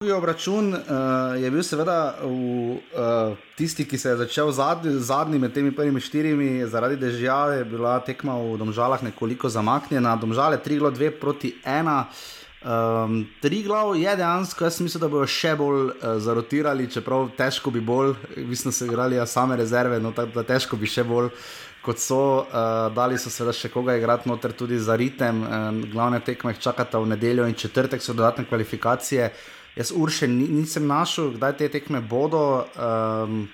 Drugi obračun uh, je bil seveda v uh, tisti, ki se je začel zadnji, zadnji med temi prvimi štirimi, zaradi dežja je bila tekma v Domžalah nekoliko zamaknjena, Domžale 3-2 proti 1. Um, tri glav je dejansko, jaz mislim, da bodo še bolj uh, zarotirali, čeprav težko bi bolj, mislim, da so igrali ja, same rezerve, no tako da težko bi še bolj kot so, uh, dali so seveda še koga igrati noter tudi za ritem. Um, glavne tekme jih čakata v nedeljo in četrtek so dodatne kvalifikacije. Jaz urše nisem našel, kdaj te tekme bodo, um,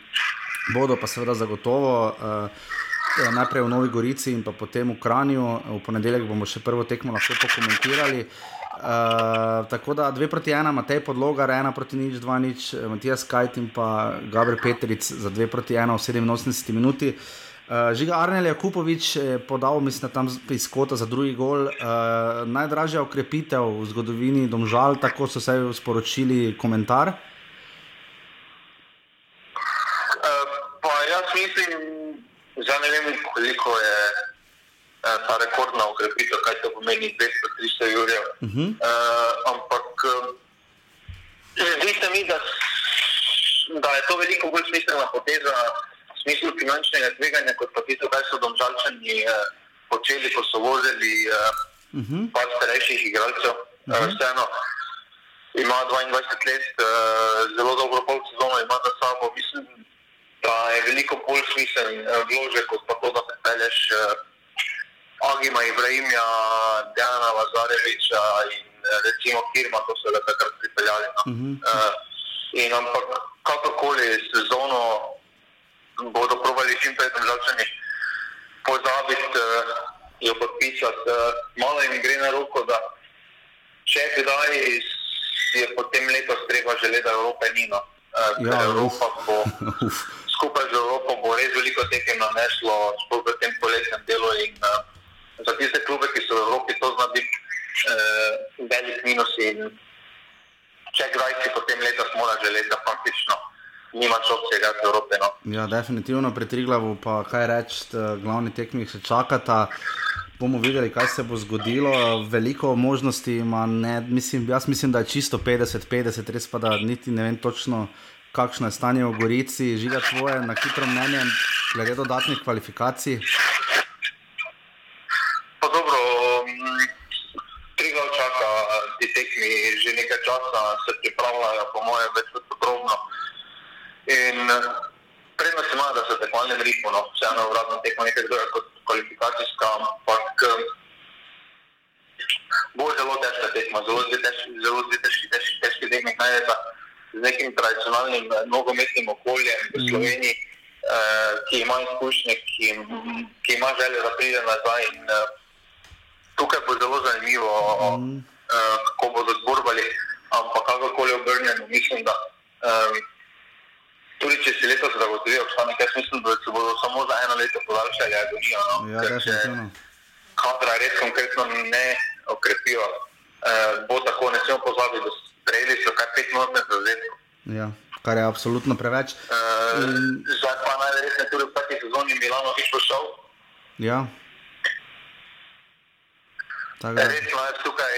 bodo pa seveda zagotovo. Uh, Najprej v Novi Gorici in potem v Kranju, v ponedeljek bomo še prvo tekmo lahko pokomentirali. Uh, tako da dve proti ena, Matej Podlogar, ena proti nič, dva nič, Matija Skajt in pa Gabriel Petric za dve proti ena v 87 minuti. Uh, Uh, Žiga Arnel Jakupovič je podal, mislim, tam iz kota za drugi gol. Uh, najdražja okrepitev v zgodovini Domžal, tako so se sporočili komentar. Uh, jaz mislim, da ne vem, koliko je uh, ta rekordna okrepitev, kaj to pomeni 200-300 jurjev. Uh -huh. uh, ampak uh, zdi se mi, da, da je to veliko bolj smiselna poteza smislu finančnega tveganja, kot pa tisto, kar so domžalčani eh, počeli, ko so vozili eh, uh -huh. par starejših igralcev. Uh -huh. eh, vseeno ima 22 let, eh, zelo dobro pol sezono ima za sabo. Mislim, da je veliko bolj smiseln eh, vložek, kot pa to, da pripelješ eh, Agima Ibrahimja, Dejana Lazareviča in eh, recimo Kirma, ko so ga takrat pripeljali. No. Uh -huh. eh, in ampak kakorkoli sezono bodo provali čim prej državljani pozabiti, uh, jo podpisati. Uh, malo jim gre na roko, da če kdaj je potem letos treba želeti, da Evrope ni. No. Uh, ja, Evropa bo *laughs* skupaj z Evropo bo res veliko tekem naneslo, sploh v tem poletnem delu. In, uh, za tiste klube, ki so v Evropi, to zna biti uh, velik minus. In, če kdaj si potem letos mora želeti, da praktično nimaš obsega z Evrope. No. Ja, definitivno pri Triglavu pa kaj reči, glavni tekmi še čakata. Bomo videli, kaj se bo zgodilo. Veliko možnosti ima, ne, mislim, jaz mislim, da je čisto 50-50, res pa da niti ne vem točno, kakšno je stanje v Gorici. Žiga tvoje na hitro mnenje glede dodatnih kvalifikacij. Pa dobro, mm, Triglav čaka eh, ti tekmi že nekaj časa, se pripravljajo, po mojem, več kot dobro In prednost ima, da so v tekmovalnem ritmu, no, vseeno uradno tekmo nekaj drugega kot kvalifikacijska, ampak bo zelo težka tekma, zelo dve težki, zelo dve težki, težki, težki tekmi najdete z nekim tradicionalnim nogometnim okoljem v Sloveniji, uh, ki ima izkušnje, ki, ki ima željo, da pride nazaj. In, uh, tukaj bo zelo zanimivo, mm. uh, kako bodo zborbali, ampak kakorkoli obrnjeno, mislim, da um, tudi če se letos zagotovijo obstanek, jaz mislim, da se bodo samo za eno leto podaljšali agonijo. No? Ja, definitivno. Kadra res konkretno ne okrepijo. Uh, bo tako, ne smemo pozabiti, da so kar pet minut za zvezdo. Ja, kar je absolutno preveč. Uh, In... Zdaj pa najverjetneje tudi v prvi sezoni Milano ni šel. Ja. Resno je tukaj,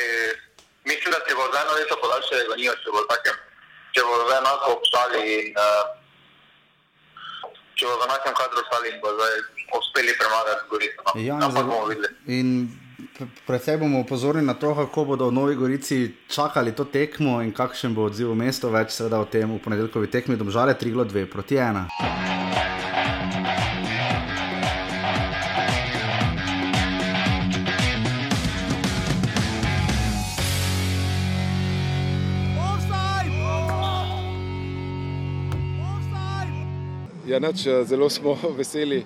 mislim, da se bo za eno leto podaljšali agonijo, če bo takem, če bo enako obstali in uh, če bo v enakem kadru ostali in bo zdaj uspeli premagati Gorico. No. Ja, in predvsej bomo pozorni na to, kako bodo v Novi Gorici čakali to tekmo in kakšen bo odziv v mestu, več seveda o tem v ponedeljkovi tekmi, domžale 3-2 proti 1. Ja, nač, zelo smo *laughs* veseli,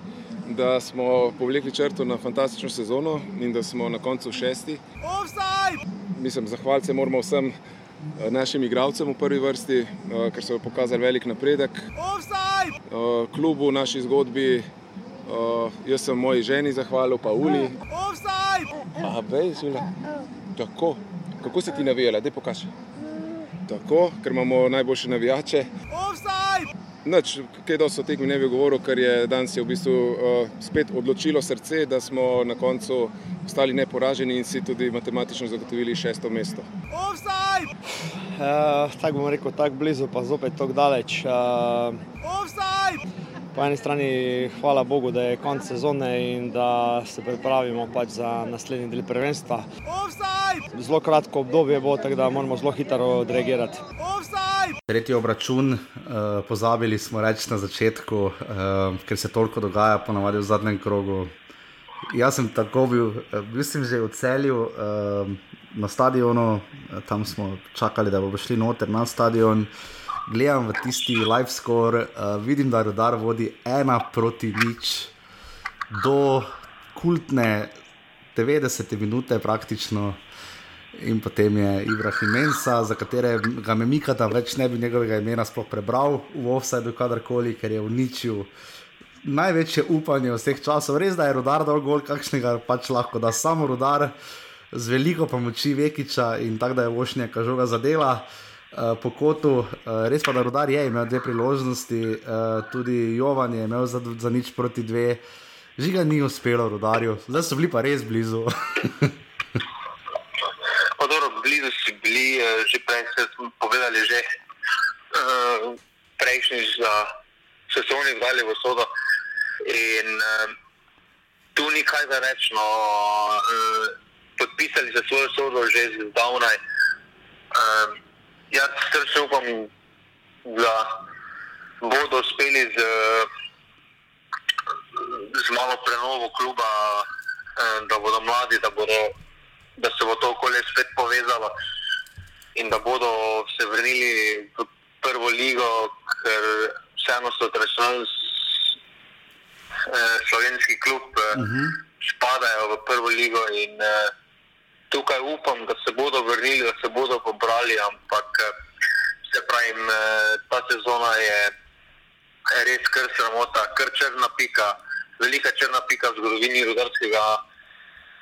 da smo povlekli črto na fantastično sezono in da smo na koncu šesti. Mislim, zahvaliti se moramo vsem eh, našim igralcem v prvi vrsti, eh, ker so pokazali velik napredek. Eh, klubu, naši zgodbi, jaz sem moji ženi zahvalil, pa Uli. Aha, bej, Tako, kako se ti navijala, da pokaži. Tako, ker imamo najboljše navijače. Noč, kaj dosto o tekmi ne bi govoril, ker je danes je v bistvu uh, spet odločilo srce, da smo na koncu ostali neporaženi in si tudi matematično zagotovili šesto mesto. Uh, tako bomo rekel, tako blizu, pa zopet tako daleč. Uh, po eni strani hvala Bogu, da je konec sezone in da se pripravimo pač za naslednji del prvenstva. Zelo kratko obdobje bo, tako da moramo zelo hitro odreagirati. Tretji obračun, uh, pozabili smo reči na začetku, uh, ker se toliko dogaja, ponavadi v zadnjem krogu. Jaz sem tako bil, bil sem že v celju uh, na stadionu, tam smo čakali, da bomo šli noter na stadion. Gledam v tisti live score, uh, vidim, da rodar vodi ena proti nič do kultne 90 minute praktično. In potem je Ibrahim Mensa, za katerega me Mikata več ne bi njegovega imena sploh prebral v offsajdu, kadarkoli, ker je uničil največje upanje vseh časov. Res da je rodar dol gol, kakšnega pač lahko da samo rodar z veliko pomoči Vekiča in tako da je vošnja kažoga zadela. Uh, po kotu, uh, res pa da rodar je imel dve priložnosti, uh, tudi Jovan je imel za, za nič proti dve, žiga ni uspelo rodarju, zdaj so bili pa res blizu. *laughs* blizu si bili, uh, že prej smo povedali, že uh, prejšnjič za sezoni dali v sodo. In uh, tu ni kaj za reči. No, uh, podpisali so svojo sodo že zdavnaj. Uh, jaz srčno upam, da bodo uspeli z, z malo prenovo kluba, uh, da bodo mladi, da bodo da se bo to okolje spet povezalo in da bodo se vrnili v prvo ligo, ker vseeno so tradicionalni eh, slovenski klub, uh eh, -huh. Mhm. spadajo v prvo ligo in eh, tukaj upam, da se bodo vrnili, da se bodo pobrali, ampak eh, se pravim, eh, ta sezona je res kar sramota, kar črna pika, velika črna pika v zgodovini rudarskega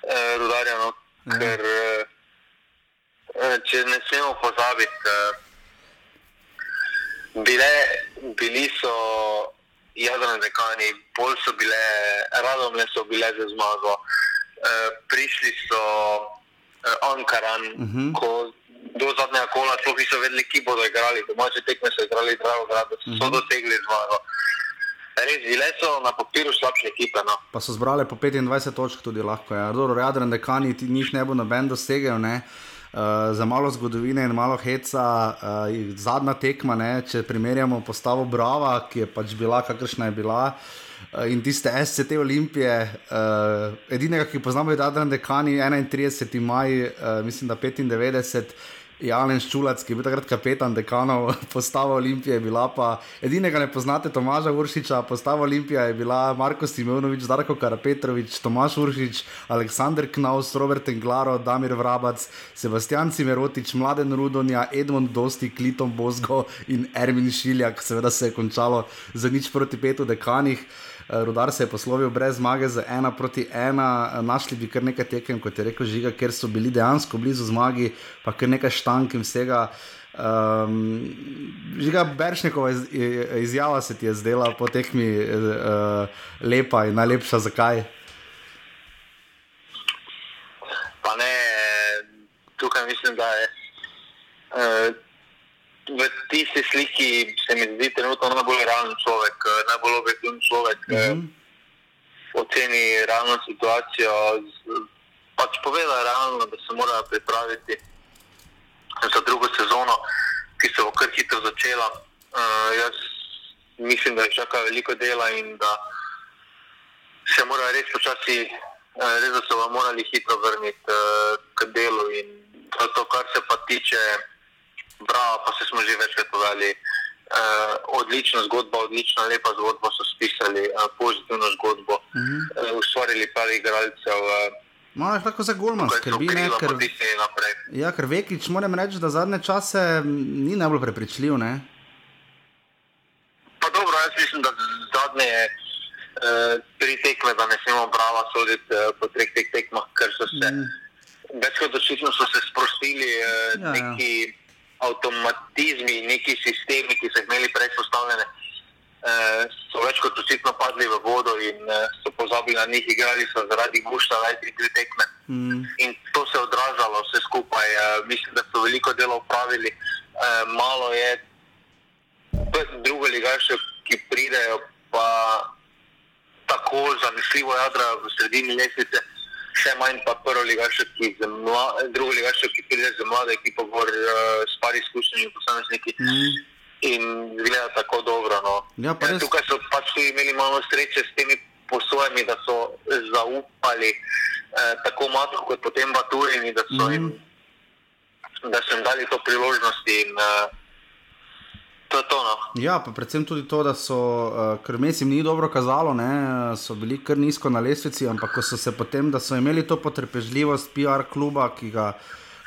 eh, rudarja. No. Ja. Ker, uh, če ne smemo pozabiti, uh, bile, bili so jadrni dekani, bolj so bile, radomne so bile za zmago. Uh, prišli so Ankaran, uh mhm. -huh. ko do zadnjega kola sploh niso vedeli, ki bodo igrali. Domače tekme so igrali, drago, da so uh mhm. -huh. dosegli zmago. Uh, Res, bile so na papirju slabše ekipe. No. Pa so zbrali po 25 točk tudi lahko. Ja. Dobro, Jadran, dekani, ti njih ne bo noben dosegel. Ne. Uh, za malo zgodovine in malo heca, uh, zadnja tekma, ne, če primerjamo postavo Brava, ki je pač bila, kakršna je bila, uh, in tiste SCT Olimpije, uh, edinega, ki poznamo, je Adrian Dekani, 31. maj, uh, mislim, da 95. Jalen Ščulac, ki je bil takrat kapetan dekanov, *laughs* postava Olimpije je bila pa edinega ne poznate, Tomaža Uršiča, postava Olimpije je bila Marko Simeonovič, Darko Karapetrovič, Tomaš Uršič, Aleksandr Knaus, Robert Englaro, Damir Vrabac, Sebastian Cimerotič, Mladen Rudonja, Edmond Dosti, Kliton Bozgo in Ermin Šiljak, seveda se je končalo za nič proti petu dekanih. Eh, Rudar se je poslovil brez zmage za ena proti ena, eh, našli bi kar nekaj tekem, kot je rekel Žiga, ker so bili dejansko blizu zmagi, pa kar nekaj štank in vsega. Um, Žiga Beršnikova iz, izjava se ti je zdela po tekmi uh, lepa in najlepša, zakaj? Pa ne, tukaj mislim, da je. Uh, v tisti sliki se mi zdi trenutno najbolj realen človek, eh, najbolj objektiven človek, ki mm -hmm. oceni realno situacijo. Pač poveda realno, da se mora pripraviti za drugo sezono, ki se bo kar hitro začela. Uh, jaz mislim, da je čaka veliko dela in da se mora res počasi, uh, res da se bomo morali hitro vrniti uh, k delu. In to, kar se pa tiče. Bravo, pa se smo že večkrat povedali. Uh, odlična zgodba, odlična, lepa zgodba so spisali, uh, pozitivno zgodbo, uh -huh. uh, ustvarili pravi igralcev. Uh, No, je tako za Gulman, skrbi ne, ker, ja, ker Vekič, moram reči, da zadnje čase ni najbolj prepričljiv. Ne? Pa dobro, jaz mislim, da zadnje uh, tri tekme, da ne smemo brava soditi uh, po treh tek tekmah, ker so se mm. več kot očitno so se sprostili uh, ja, neki. Ja avtomatizmi, neki sistemi, ki so jih imeli prej postavljene, eh, so več kot očitno padli v vodo in eh, so pozabili na njih, igrali so zaradi gušta, najti tri tekme. Mm. In to se je odražalo vse skupaj. Eh, mislim, da so veliko dela upravili, eh, malo je drugo ligaše, ki pridejo, pa tako zanesljivo jadra v sredini lesice še manj pa prvo ligašo, ki je drugo ligašo, ki pride za mlade ekipe, gor uh, s par izkušnjami posamezniki. Mm. In gleda tako dobro. No. Ja, ja, tukaj so pač imeli malo sreče s temi posojami, da so zaupali eh, tako Matko kot potem Baturini, da so, mm. jim, da so jim dali to priložnost. In, eh, To to, no. Ja, pa predvsem tudi to, da so, uh, ker mesim ni dobro kazalo, ne, so bili kar nizko na lestvici, ampak ko so se potem, da so imeli to potrpežljivost PR kluba, ki ga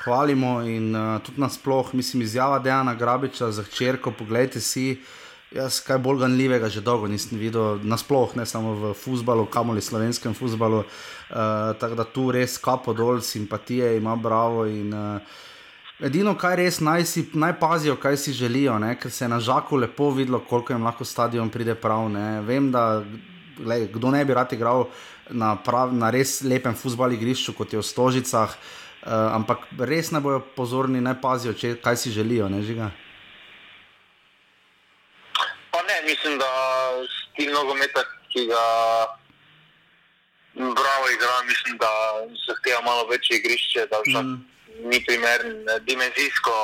hvalimo in uh, tudi nasploh, mislim, izjava Dejana Grabiča za hčerko, pogledajte si, jaz kaj bolj ganljivega že dolgo nisem videl, nasploh, ne samo v futbalu, kamoli slovenskem futbalu, uh, tako da tu res kapo dol, simpatije ima bravo in uh, Edino, kar res naj, si, naj pazijo, kaj si želijo, ne? ker se je na žaku lepo videlo, koliko jim lahko stadion pride prav. Ne? Vem, da lej, kdo ne bi rad igral na, prav, na res lepem futbalu igrišču, kot je v Stožicah, uh, ampak res ne bojo pozorni, naj pazijo, če, kaj si želijo. Ne, pa ne, mislim, da stil nogometa, ki ga. Bravo, igra, mislim, da zahteva malo večje igrišče, da vsak mm ni primeren dimenzijsko,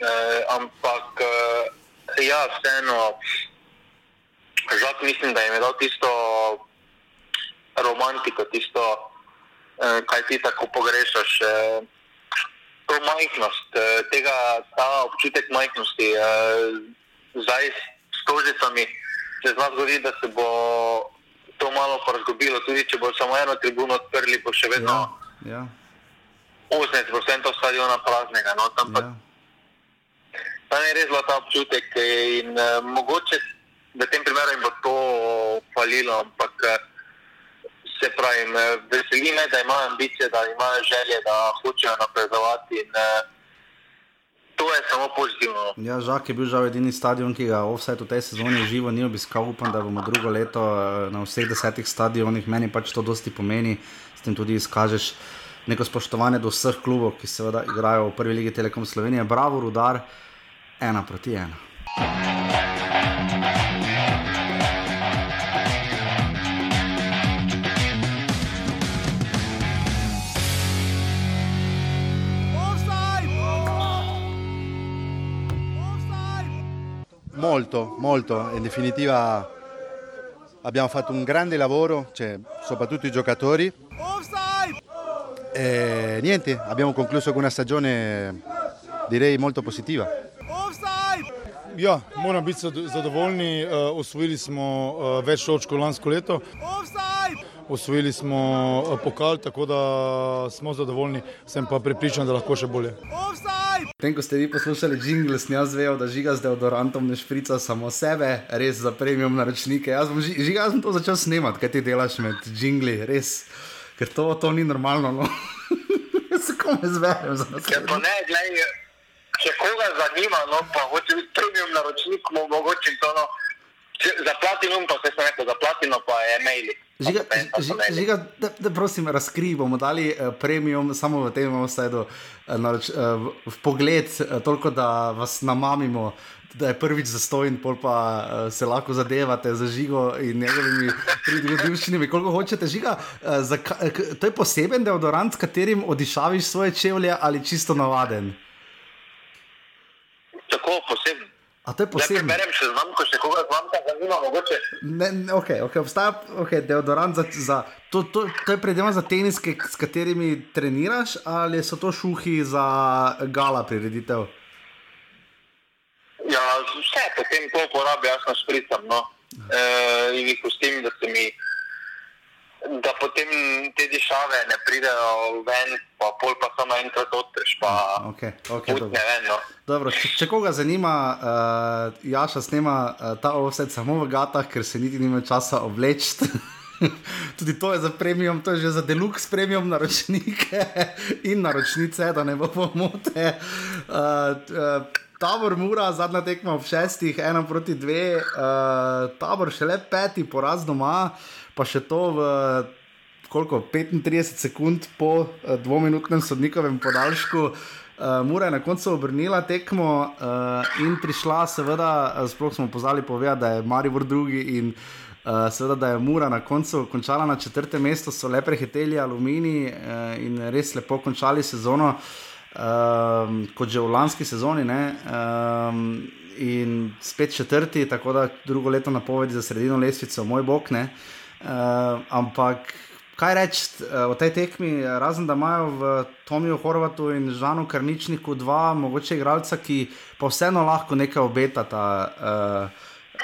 eh, ampak eh, ja, vseeno, žal mislim, da je imel tisto romantiko, tisto, eh, kaj ti tako pogrešaš. Eh, To majhnost, eh, tega, ta občutek majhnosti, eh, zdaj s tožicami, se zna zgoditi, da se bo to malo porazgobilo. Tudi če bo samo eno tribuno odprli, bo še vedno ja, ja. 80% stadiona praznega. No, tam, ja. tam je res ta občutek in uh, mogoče v tem primeru jim bo to falilo, ampak uh, se pravi, veseli me, da imajo ambicije, da imajo želje, da hočejo napredovati. In, uh, To je samo pozitivno. Ja, Žak je bil žal edini stadion, ki ga vse v tej sezoni živo ni obiskal. Upam, da bomo drugo leto na vseh desetih stadionih. Meni pač to dosti pomeni, s tem tudi izkažeš neko spoštovanje do vseh klubov, ki seveda igrajo v prvi legi Telekom Slovenije. Bravo, rudar, ena proti ena. Molto, molto, in definitiva abbiamo fatto un grande lavoro, cioè, soprattutto i giocatori. E niente, abbiamo concluso con una stagione direi molto positiva. Ja, moram biti zadovoljni. Uh, osvojili smo uh, več točk kot lansko leto. Osvojili smo uh, pokal, tako da smo zadovoljni, sem pa prepričan, da lahko še bolje. Potem, ko ste vi poslušali jingle, snijaz vejo, da žiga z deodorantom ne šprica samo sebe, res za premium naročnike. Jaz, bom, žiga, jaz sem to začel snemati, kaj ti delaš med jingli, res, ker to, to ni normalno. No. *laughs* Se kome zverem za nas. Ja, pa ne, gledaj, če koga zanima, no, pa hoče biti premium naročnik, mogoče to, no, za platinum pa se sem rekel, za platino pa je maili. Žiga, žiga, žiga da, da prosim, razkrij, bomo dali uh, premium samo v tem vsedu, uh, naroč, uh, v, pogled, uh, toliko da vas namamimo, da je prvič zastojen, pol pa uh, se lahko zadevate za žigo in njegovimi pridružitvenimi, koliko hočete. Žiga, uh, za, k, to je poseben deodorant, s katerim odišaviš svoje čevlje ali čisto navaden? Tako poseben. A to je posebno. Ne berem še znam, ko še koga znam, da zanima mogoče. Ne, ne, ok, ok, obstaja okay, deodorant za, za to, to, to je predvsem za teniske, s katerimi treniraš, ali so to šuhi za gala prireditev? Ja, vse potem to uporabljam, jaz na špricam, no. E, in jih pustim, da se mi da potem te dišave ne pridejo ven, pa pol pa samo enkrat odpreš. Pa okay, okay, put, ne vem, no. dobro, če, če koga zanima, uh, Jaša snema uh, ta offset samo v gatah, ker se niti nima časa obleči. *laughs* Tudi to je za premium, to je že za deluxe premium naročnike *laughs* in naročnice, da ne bo pomote. Uh, uh, Tabor mura, zadnja tekma ob šestih, ena proti dve, uh, tabor še le peti, poraz doma. Uh, pa še to v koliko, 35 sekund po uh, dvominutnem sodnikovem podaljšku. Uh, Mura je na koncu obrnila tekmo uh, in prišla, seveda, sploh smo pozvali povedati, da je Maribor drugi in uh, seveda, da je Mura na koncu končala na četrtem mestu, so le prehiteli Alumini uh, in res lepo končali sezono, uh, kot že v lanski sezoni. Um, in spet četrti, tako da drugo leto napovedi za sredino lesvico, moj bog. Ne? Uh, ampak kaj reči uh, o tej tekmi, razen da imajo v Tomiju Horvatu in Žanu Karničniku dva mogoče igralca, ki pa vseeno lahko nekaj obetata, uh,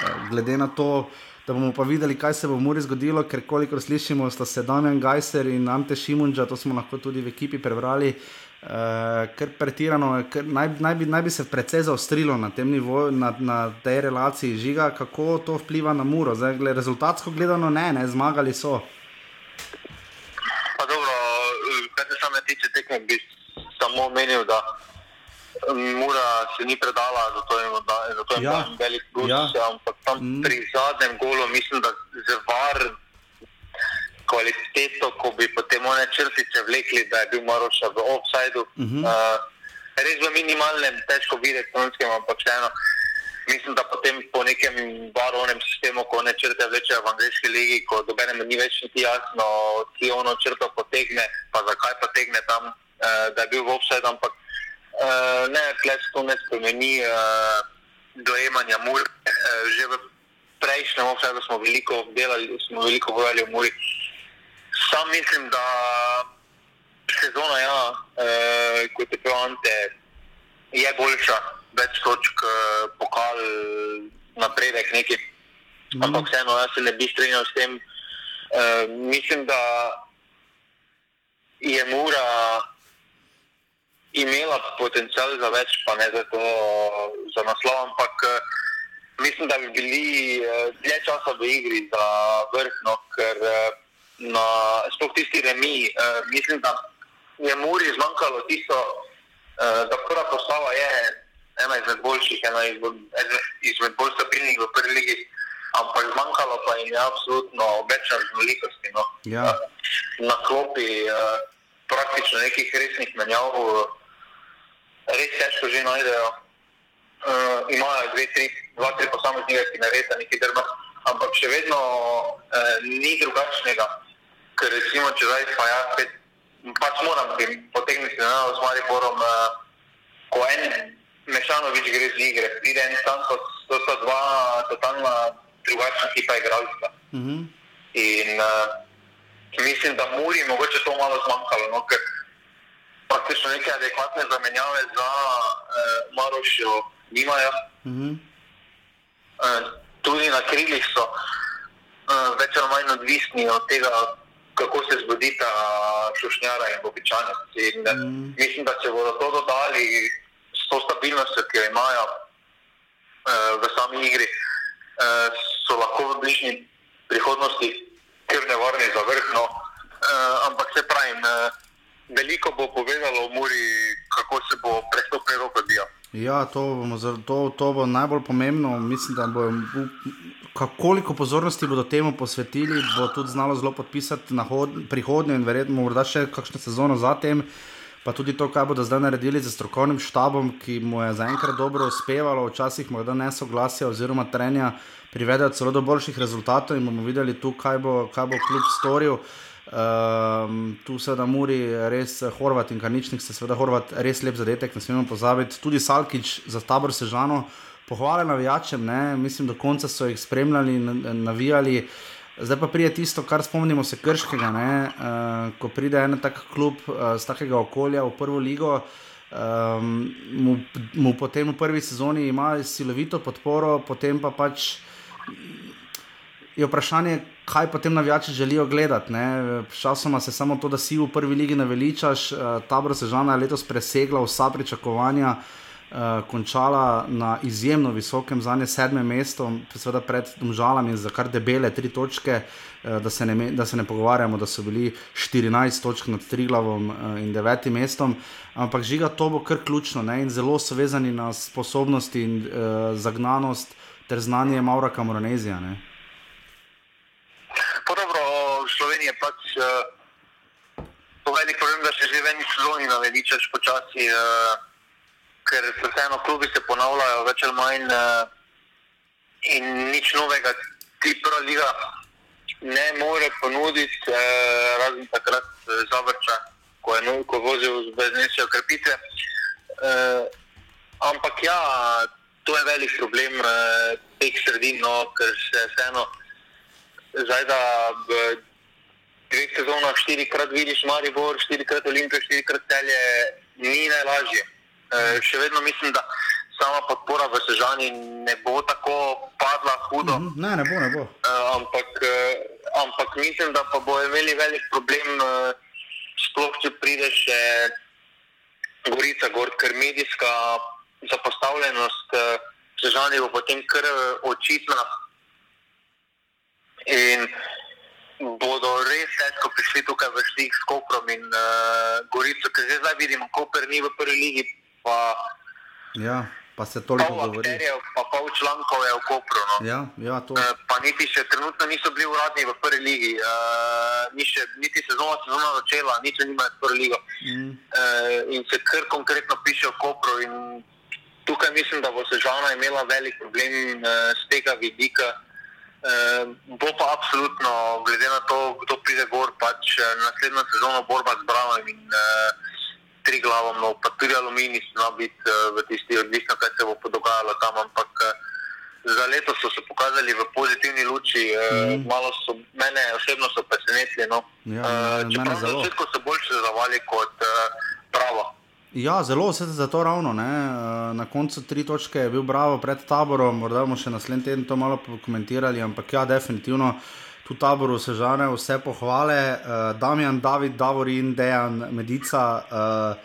uh, glede na to, da bomo pa videli, kaj se bo v Muri zgodilo, ker kolikor slišimo, sta se Damien Gajser in Ante Šimunča, to smo lahko tudi v ekipi prebrali. Uh, ker pretirano, ker naj, naj, bi, naj bi se precej zaostrilo na tem nivoju, na, na tej relaciji žiga, kako to vpliva na muro. Zdaj, gled, rezultatsko gledano, ne, ne, zmagali so. Pa dobro, kar se same tiče tekme, bi samo omenil, da mura se ni predala, zato je, zato je ja. velik plus, ja. ampak tam mm. pri zadnjem golu mislim, da z var kvaliteto, ko bi potem one črtice vlekli, da je bil Maroša v offsajdu. Uh -huh. uh, res v minimalnem, težko videti, slovenskem, ampak vseeno. Mislim, da potem po nekem varovnem sistemu, ko ne črte vlečejo v angliški ligi, ko dobenem ni več niti jasno, ki ono črto potegne, pa zakaj potegne tam, uh, da je bil v offsajdu, ampak uh, ne, tleh to ne spremeni uh, dojemanja mur. Uh, že v prejšnjem offsajdu smo veliko delali, smo veliko govorili o muri. Uh, Sam mislim, da sezona, ja, eh, kot je prav Ante, je boljša, več točk, eh, pokal, napredek neki. Mm. Ampak vseeno, jaz se ne bi strinjal s tem. Eh, mislim, da je Mura imela potencial za več, pa ne za to, za naslov, ampak eh, mislim, da bi bili eh, dlje časa v igri za vrhno, ker eh, na sploh tisti remi. Uh, mislim, da je Muri zmanjkalo tisto, uh, da prva postava je ena izmed boljših, ena izmed, izmed bolj stabilnih v prvi ligi, ampak zmanjkalo pa jim je absolutno več raznolikosti. No. Ja. Uh, na klopi uh, praktično nekih resnih menjav, res težko že najdejo. Uh, imajo dve, tri, dva, tri posameznike, ki naredijo nekaj drma, ampak še vedno uh, ni drugačnega ker recimo, če zdaj pa jaz spet, pač moram potegniti na nas, s Mariborom, uh, ko en mešanovič gre z igre, pride en Santos, to sta dva totalna drugačna tipa igralca. Uh -huh. In uh, mislim, da Muri mogoče to malo zmanjkalo, no, ker praktično neke adekvatne zamenjave za uh, Marošjo nimajo. Uh -huh. uh, tudi na krilih so uh, več ali manj odvisni od tega, kako se zgodi ta šušnjara in običajnost. In, mm. Mislim, da če bodo to dodali s to stabilnostjo, ki jo imajo uh, v sami igri, uh, so lahko v bližnji prihodnosti kar nevarni za vrh. No. Uh, ampak se pravi, uh, veliko bo povedalo o Muri, kako se bo prestopil Evropa odvijal. Ja, to, bomo, to, to bo najbolj pomembno. Mislim, da bo koliko pozornosti bodo temu posvetili, bo tudi znalo zelo podpisati prihodnje in verjetno morda še kakšno sezono zatem. Pa tudi to, kaj bodo zdaj naredili z strokovnim štabom, ki mu je zaenkrat dobro uspevalo, včasih morda ne soglasja oziroma trenja, privedejo celo do boljših rezultatov in bomo videli tu, kaj bo, kaj bo klub storil. Um, tu se da Muri, res Horvat in Kaničnik, se seveda Horvat, res lep zadetek, ne smemo pozabiti. Tudi Salkič za tabor Sežano pohvale navijačem, ne? mislim, do konca so jih spremljali navijali. Zdaj pa pride tisto, kar spomnimo se krškega, uh, ko pride en tak klub uh, z takega okolja v prvo ligo. Um, mu, mu potem v prvi sezoni ima silovito podporo, potem pa pač je vprašanje, kaj potem navijači želijo gledati. Časoma se samo to, da si v prvi ligi naveličaš, uh, ta brsežana je letos presegla vsa pričakovanja. Uh, uh, končala na izjemno visokem, za ne sedmem mestu, seveda pred Domžalami za kar debele tri točke. Uh, da, se ne, da se ne pogovarjamo, da so bili 14 točk nad Triglavom uh, in 9 mestom, ampak žiga to bo kar ključno ne? in zelo so vezani na sposobnosti in zagnanost ter znanje Maura Kamoronezija. Dobro, v Sloveniji je pač uh, velik problem, da se že v eni sezoni naveličaš počasi. Uh, ker se vseeno klubi se ponavljajo več ali manj uh, in nič novega ti prva liga ne more ponuditi, uh, razen takrat uh, zavrča, ko je nujko vozil z beznesjo krepitve. Uh, ampak ja, to je velik problem uh, teh sredin, no, ker se vseeno zdaj da v dveh sezonah štirikrat vidiš Maribor, štirikrat Olimpijo, štirikrat celje, ni najlažje. Eh, še vedno mislim, da sama podpora v Sežani ne bo tako padla hudo. Mm, ne, ne bo. Ne bo. Uh, ampak, uh, ampak mislim, da pa bo imeli velik problem, sploh če prideš še Gorica, gor, ker medijska zapostavljenost Sežani bo potem kar očitna. In bodo res težko prišli tukaj v stik s Koprom in uh, Gorico, ker zdaj vidimo, Koper ni v prvi ligi pa, ja, pa se toliko govori. Pa pol člankov je v Kopru. No. Ja, ja, to... uh, pa niti še trenutno niso bili uradni v prvi ligi, uh, ni še, niti sezona sezona začela, niti nimajo prvo ligo. Mm. Uh, in se kar konkretno piše v Kopru. Tukaj mislim, da bo Sežana imela velik problem uh, z tega vidika. Uh, bo pa absolutno, glede na to, kdo pride gor, pač naslednjo sezono borba z Bravom in uh, tri glavom, no, pa tudi aluminij, zna biti uh, v tisti odvisno, kaj se bo dogajalo tam. Ampak uh, za leto so se pokazali v pozitivni luči, uh, mm. malo so mene osebno so presenetili. No. Ja, uh, Čeprav na začetku so boljše zavali kot uh, pravo. Ja, zelo se je zato ravno. Ne? Na koncu tri točke je bil bravo pred taborom, morda bomo še naslednji teden to malo pokomentirali, ampak ja, definitivno tu taboru se žene vse pohvale, uh, Damjan, David, Davorin, Dejan, Medica, uh,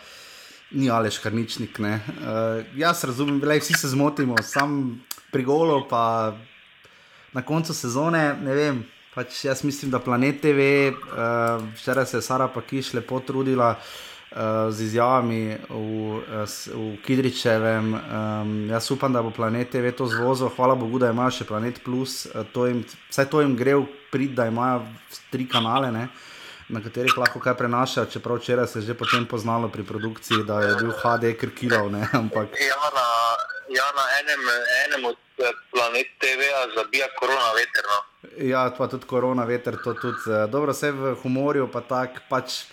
ni Aleš Karničnik. Uh, jaz razumem, da vsi se zmotimo, sam pri golu, pa na koncu sezone, ne vem. Pač jaz mislim, da planet TV, uh, včeraj se je Sara Pakiš lepo trudila. Uh, z izjavami v, v Kidričevem. Um, jaz upam, da bo planet TV to zvozil, hvala Bogu, da imajo še Planet Plus, uh, to jim, vsaj to jim gre v prid, da imajo tri kanale, ne, na katerih lahko kaj prenašajo. Čeprav včeraj se je že potem poznalo pri produkciji, da je bil HD krkilov. *laughs* Ampak... Ja, na, ja, na enem, enem od eh, planet TV-a zabija korona veter. No. Ja, pa tudi korona veter, to tudi. Uh, dobro, vse v humorju, pa tako pač.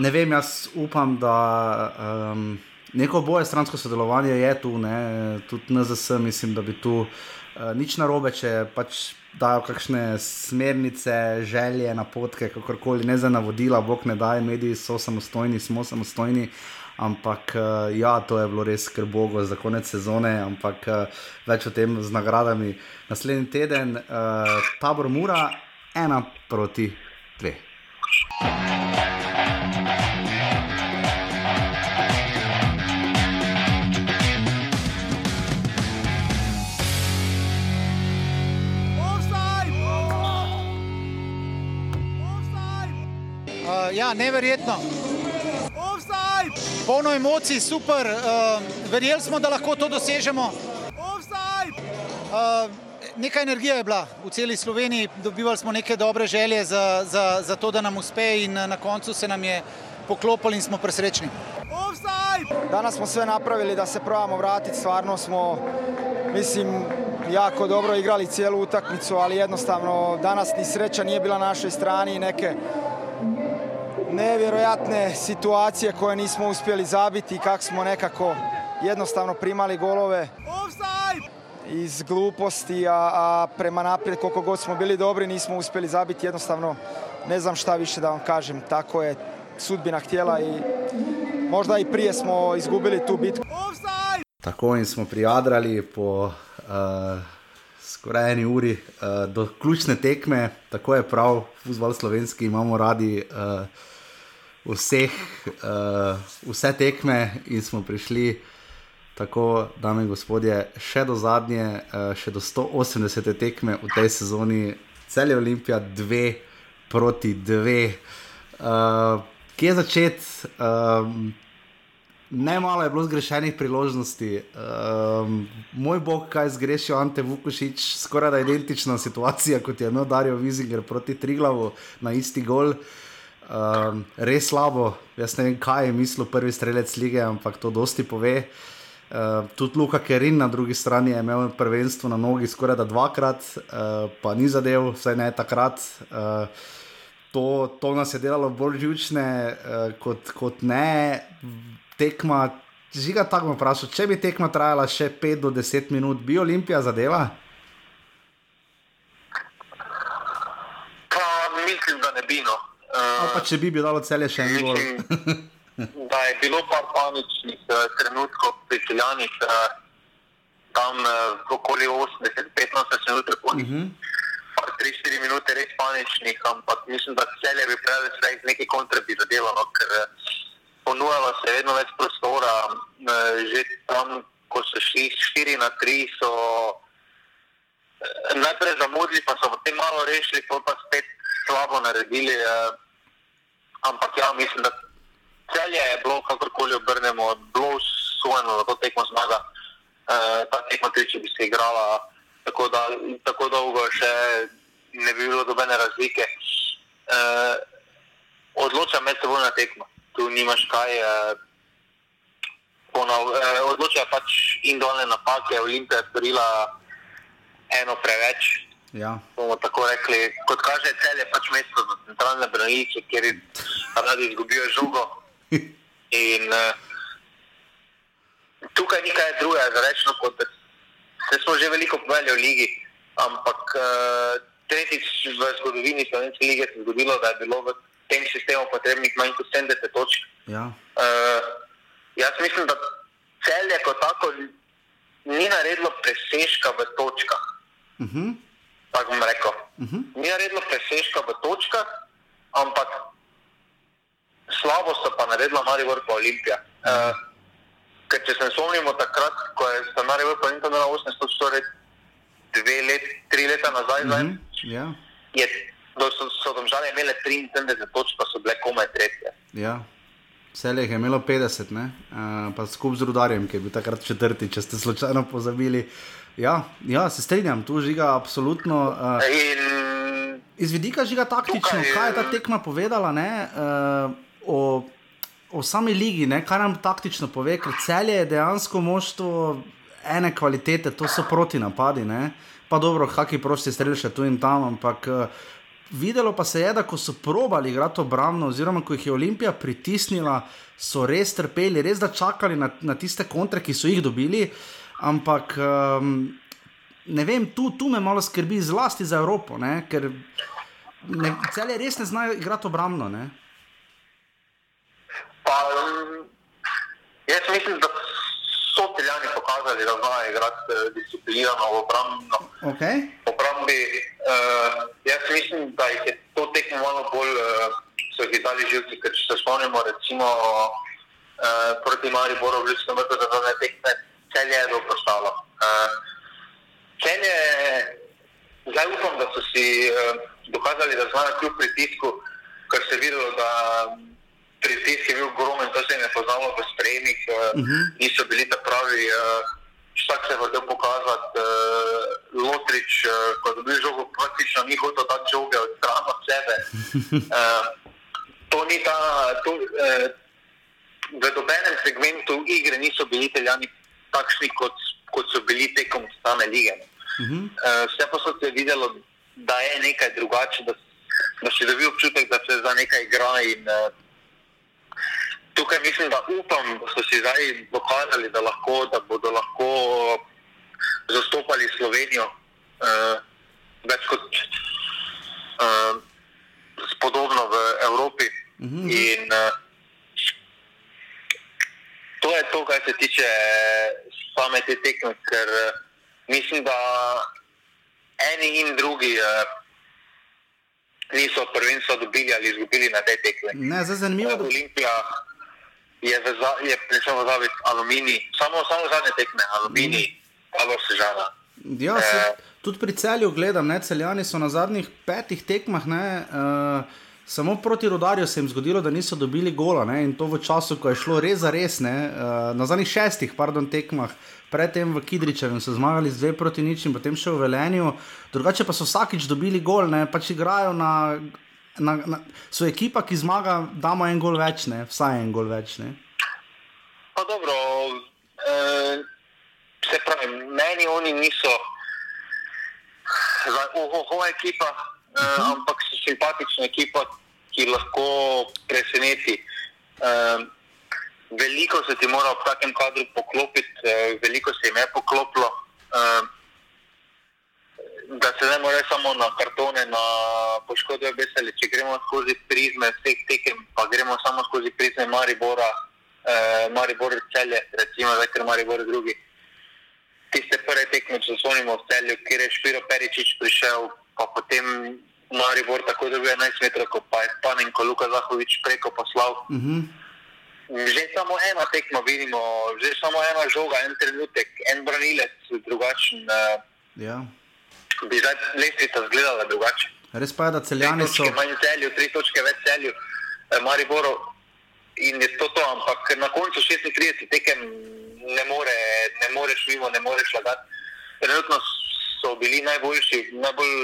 Ne vem, jaz upam, da um, neko boje stransko sodelovanje je tu, ne, tudi NZS, mislim, da bi tu uh, nič narobe, če pač dajo kakšne smernice, želje, napotke, kakorkoli, ne za navodila, bog ne daje, mediji so samostojni, smo samostojni. Ampak uh, ja, to je bilo res skrbogo za konec sezone, ampak uh, več o tem z nagradami. Naslednji teden, uh, tabor Mura, ena proti dve. Ja, neverjetno. Polno emocij, super. Uh, verjeli smo, da lahko to dosežemo. Uh, Neka energija je bila v celi Sloveniji, dobivali smo neke dobre želje za, za, za to, da nam uspe, in na koncu se nam je poklopili in smo presrečni. Danes smo sve napravili, da se pravimo vratiti. Stvarno smo, mislim, jako dobro igrali cijelu utakmicu, ali jednostavno danas ni sreća nije bila na našoj strani. Neke nevjerojatne situacije koje nismo uspjeli zabiti i kako smo nekako jednostavno primali golove. Iz gluposti, a, a prema naprijed koliko god smo bili dobri nismo uspjeli zabiti. Jednostavno ne znam šta više da vam kažem. Tako je sudbina htjela i možda i prije smo izgubili tu bitku. Tako in smo prijadrali po uh, skoraj eni uri uh, do ključne tekme, tako je prav, fuzbol slovenski imamo radi. Uh, vseh, uh, vse tekme in smo prišli tako, dame in gospodje, še do zadnje, uh, še do 180 tekme v tej sezoni, cel je Olimpija, dve proti dve. Uh, kje začeti? Um, Ne malo je bilo zgrešenih priložnosti. Um, moj bog, kaj zgrešil Ante Vukošič, skoraj da identična situacija kot je imel Darijo Vizinger proti Triglavu na isti gol. Uh, Um, res slabo, jaz ne vem, kaj je mislil prvi strelec lige, ampak to dosti pove. Uh, tudi Luka Kerin na drugi strani je imel prvenstvo na nogi skoraj da dvakrat, uh, pa ni zadev, vsaj ne takrat. Uh, to, to nas je delalo bolj žučne, uh, kot, kot ne tekma. Žiga tako me vprašal, če bi tekma trajala še 5 do 10 minut, bi Olimpija zadela? Pa mislim, da ne bi. No. Uh, pa če bi bil dalo celje še en gol. *laughs* da je bilo par paničnih uh, trenutkov pripeljanih, uh, tam uh, okoli 80-15 minut, uh -huh. 3-4 minute res paničnih, ampak mislim, da celje bi preveč neke kontre bi zadelalo, ker uh, ponujalo se vedno več prostora, uh, že tam, ko so šli 4 na 3, so najprej zamudili, pa so potem malo rešili, pa spet slabo naredili. Uh, ampak ja, mislim, da celje je bilo, kakorkoli obrnemo, bilo sojeno, da to tekmo zmaga. Uh, ta tekma tri, če bi se igrala tako, da, tako dolgo, še ne bi bilo dobene razlike. Uh, odloča med seboj na tekmo, tu nimaš kaj. Ponov, eh, odločajo pač in dolne napake, Olimpija je storila eno preveč, Ja. bomo tako rekli, kot kaže, cel je pač mesto za centralne branilce, kjer radi izgubijo žogo. *laughs* In uh, tukaj ni kaj drugega, za rečno, kot da se smo že veliko povedali v ligi, ampak uh, tretjič v zgodovini slovenske lige se je zgodilo, da je bilo v tem sistemu potrebnih manj kot 70 točk. Ja. Uh, jaz mislim, da cel je kot tako ni naredilo presežka v točkah. Uh -huh tako bom rekel. Uh -huh. Ni naredilo presežka v točkah, ampak slabo so pa naredila Maribor pa Olimpija. Uh -huh. uh, ker če se spomnimo takrat, ko je sta Maribor pa Olimpija imela 800, torej dve let, tri leta nazaj, uh -huh. ja. je, so, so domžale imele 73 točk, pa so bile komaj tretje. Ja. Vse je imelo 50, uh, pa skupaj z Rudarjem, ki je bil takrat četrti, če ste slučajno pozabili. Uh, Ja, ja, se strinjam, tu žiga absolutno. Uh, In... Iz vidika žiga taktično, tukaj... kaj je ta tekma povedala ne, uh, o, o sami ligi, ne, kaj nam taktično pove, ker celje je dejansko moštvo ene kvalitete, to so proti napadi. Ne. Pa dobro, kakšni prosti strelj še tu in tam, ampak uh, videlo pa se je, da ko so probali igrati obrambno, oziroma ko jih je Olimpija pritisnila, so res trpeli, res da čakali na, na tiste kontre, ki so jih dobili. Ampak um, ne vem, tu, tu me malo skrbi, zlasti za Evropo, ne? ker ne, cele res ne znajo igrati obrambno. Ne? Pa, jaz mislim, da so celjani pokazali, da znajo igrati eh, disciplinirano v obrambno. Okay. Obrambi, uh, jaz mislim, da jih je to tekmo malo bolj, uh, so jih dali živci, ker če se spomnimo, recimo uh, proti Mariboru, v Ljudskem vrtu, da ne tekme, celje je dobro stalo. Uh, celje, zdaj upam, da so si uh, dokazali, da znajo kljub pritisku, ker se je videlo, da pritisk je bil ogromen, to se jim je poznalo v sprejemih, uh, uh -huh. niso bili ta pravi. Uh, Vsak se je hotel pokazati, uh, Lotrič, uh, ko je bil žogo, praktično ni hotel dati žoge od stran od sebe. Uh, *laughs* to ni ta, to, uh, v dobenem segmentu igre niso bili italijani takšni, kot, kot so bili tekom same lige. Uh -huh. uh, vse pa se videlo, da je nekaj drugače, da, da si dobil občutek, da se za nekaj igra in uh, tukaj mislim, da upam, da so si zdaj dokazali, da, lahko, da bodo lahko zastopali Slovenijo uh, več kot uh, spodobno v Evropi. Mm -hmm. In uh, to je to, kar se tiče same te tekme, ker uh, mislim, da eni in drugi. Uh, Niso prvenstva dobili ali izgubili na tej tekmi. Ne, zdaj zanimivo. Olimpija, je, je prišel v zavod aluminij, samo, samo zadnje tekme, aluminij, pa bo se žala. Ja, se, tudi pri celju gledam, ne, celjani so na zadnjih petih tekmah. Ne, uh, Samo proti rodarju se jim zgodilo, da niso dobili gola ne? in to v času, ko je šlo res za res. Ne? Na zadnjih šestih pardon, tekmah, predtem v Kidričevu so zmagali z dve proti nič in potem še v Velenju. Drugače pa so vsakič dobili gol, ne? pač igrajo na na, na, so ekipa, ki zmaga, da ima en gol več, ne? vsaj en gol več. Pa dobro, eh, se pravi, meni oni niso za ohoho ekipa, eh, uh mhm. -huh. ampak so simpatična ekipa, ki lahko preseneti. Eh, veliko se ti mora v takem kadru poklopiti, eh, veliko se jim je poklopilo. Eh, da se ne more samo na kartone, na poškodbe obesali. Če gremo skozi prizme vseh tekem, pa gremo samo skozi prizme Maribora, eh, Maribor celje, recimo, zdaj ker Maribor drugi. Tiste prve tekme, če zvonimo v celju, kjer je Špiro Peričič prišel, pa potem Maribor tako dobil 11 metrov, pa je Spanen, ko Luka Zahovič preko poslal. Uh mhm. -huh. Že samo ena tekma vidimo, že samo ena žoga, en trenutek, en branilec, drugačen. Uh, ja bi zdaj lestvica izgledala drugače. Res pa je, da celjani so. Manj celju, tri točke več celju, eh, Mariboro in je to to, ampak na koncu 36 tekem ne, more, ne moreš mimo, ne moreš lagati. Trenutno so bili najboljši, najbolj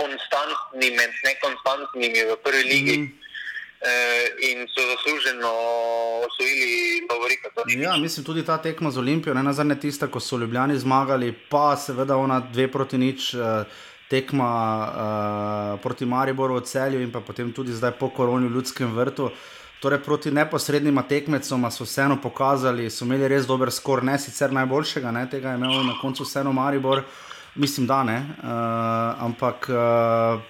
konstantni med nekonstantnimi v prvi ligi. Mm. In so zasluženo osvojili Bavorika. Ja, mislim tudi ta tekma z Olimpijo, ne nazadnje tista, ko so Ljubljani zmagali, pa seveda ona dve proti nič. Uh, Tekma uh, proti Mariboru celju in pa potem tudi zdaj po koroni v Ljudskem vrtu. Torej, proti neposrednima tekmecoma so vseeno pokazali, so imeli res dober skor, ne sicer najboljšega, ne, tega je imel na koncu vseeno Maribor, mislim, da ne. Uh, ampak. Uh,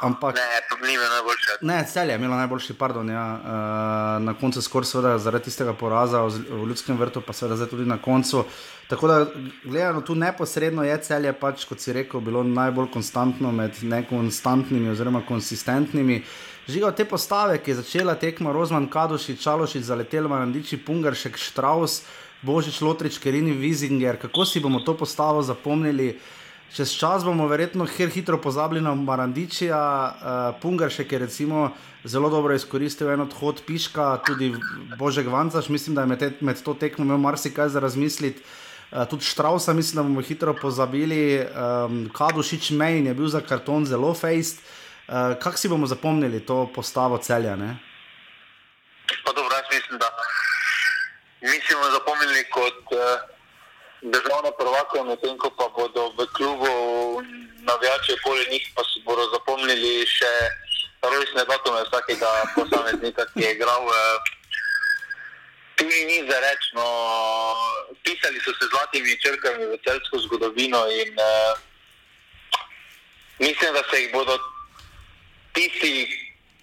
Ampak, ne, to ni bilo najboljše. Ne, cel je imelo najboljši, pardon. Ja, uh, na koncu skoraj seveda zaradi tistega poraza v, ljudskem vrtu, pa seveda zdaj tudi na koncu. Tako da, gledano tu neposredno je cel je pač, kot si rekel, bilo najbolj konstantno med nekonstantnimi oziroma konsistentnimi. Žiga te postave, ki je začela tekma Rozman Kadoši, Čaloši, zaletel Mandiči, Pungaršek, Štraus, Božič, Lotrič, Kerini, Vizinger. Kako si bomo to postavo zapomnili? Čez čas bomo verjetno hitro pozabili na Marandičija, uh, Pungaršek je recimo zelo dobro izkoristil en odhod Piška, tudi Božek Vancaš, mislim, da je med, te, med to tekmo imel marsikaj za razmisliti. Uh, tudi Štrausa, mislim, da bomo hitro pozabili, um, Kadušič Mejn je bil za karton zelo fejst. Uh, Kako si bomo zapomnili to postavo celja? Pa dobro, jaz mislim, da mi smo zapomnili kot uh, državno prvako, medtem ko pa bodo v klubu navijači okoli njih, pa si bodo zapomnili še rojstne datume vsakega posameznika, ki je igral. Eh, tudi ni za reči, no, pisali so se zlatimi črkami v celsko zgodovino in uh, mislim, da se jih bodo tisti,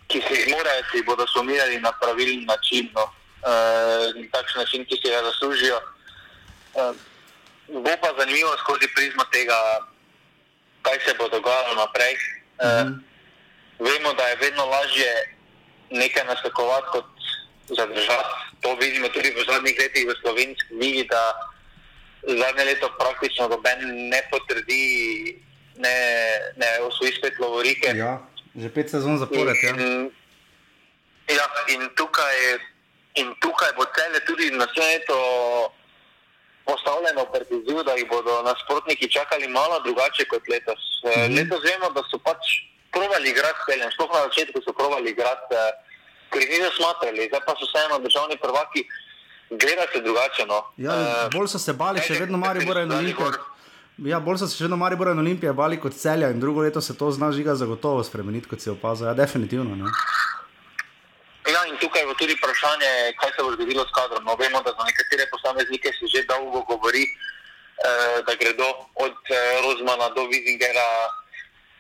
ki se jih morajo, si bodo sumirali na pravilen način, no, uh, takšen način, ki si ga zaslužijo. Uh, bo pa zanimivo skozi prizmo tega, kaj se bo dogajalo naprej. Uh, mm -hmm. Vemo, da je vedno lažje nekaj naskakovati kot zadržati. To vidimo tudi v zadnjih letih v slovenski ligi, da zadnje leto praktično noben ne potrdi, ne, ne osvoji spet lovorike. Ja, že pet sezon zapored. Ja. Ja, in, tukaj, in tukaj bo cele tudi na svetu postavljeno pred izziv, da jih bodo nasprotniki čakali malo drugače kot letos. Mm -hmm. Letos vemo, da so pač provali igrati s peljem, sploh na začetku so provali igrati, eh, ker jih niso smatrali, zdaj pa so vseeno državni prvaki, gledate drugače. No. Ja, uh, bolj so se bali, še vedno mari borajo na Olimpiji. Ja, bolj so se še vedno mari borajo na Olimpiji, bali kot celja in drugo leto se to zna žiga zagotovo spremeniti, kot si opazil. Ja, definitivno. Ne. Ja, in tukaj je tudi vprašanje, kaj se bo zgodilo s kadrom. No, vemo, da za nekatere posameznike se že dolgo govori, eh, da gredo od eh, Rozmana do Vizingera.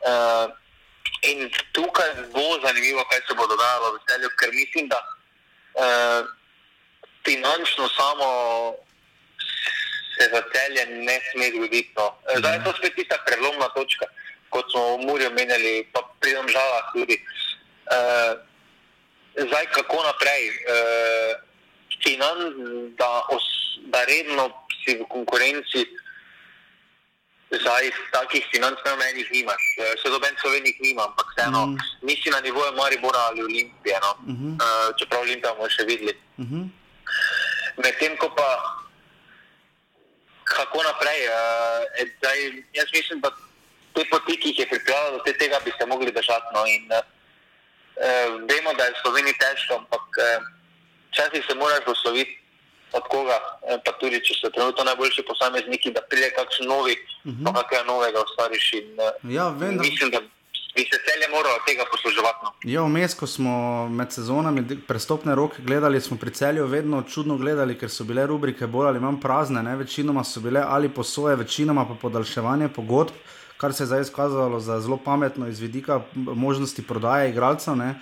Eh, in tukaj bo zanimivo, kaj se bo dogajalo v celju, ker mislim, da eh, finančno samo se za celje ne sme zgoditi. No. Eh, zdaj je to spet tista prelomna točka, kot smo v Murju menili, pa pri Domžalah tudi. Eh, zdaj kako naprej. Uh, finan, da, os, da redno si v konkurenci, zdaj takih financ na menih nimaš. Uh, se doben slovenih nima, ampak vseeno, mm. nisi na nivoju Maribora ali Olimpije, no? mm -hmm. uh, čeprav Olimpija bomo še videli. Mm -hmm. Medtem ko pa, kako naprej, uh, zdaj, jaz mislim, da te poti, ki jih je pripravljalo, do tega bi se mogli držati. No? In, uh, vemo, da je Slovenija težko, ampak eh, včasih se moraš posloviti od koga, eh, pa tudi če so trenutno najboljši posamezniki, da pride kakšen novi, uh -huh. pa kaj novega ustvariš. In, eh, ja, vem, da... Mislim, da bi se celje moralo tega posluževati. No. Ja, vmes, ko smo med sezonami prestopne roke gledali, smo pri celju vedno čudno gledali, ker so bile rubrike bolj ali manj prazne, ne? večinoma so bile ali posoje, večinoma pa podaljševanje pogodb kar se je zdaj izkazalo za zelo pametno iz vidika možnosti prodaje igralcev. Ne.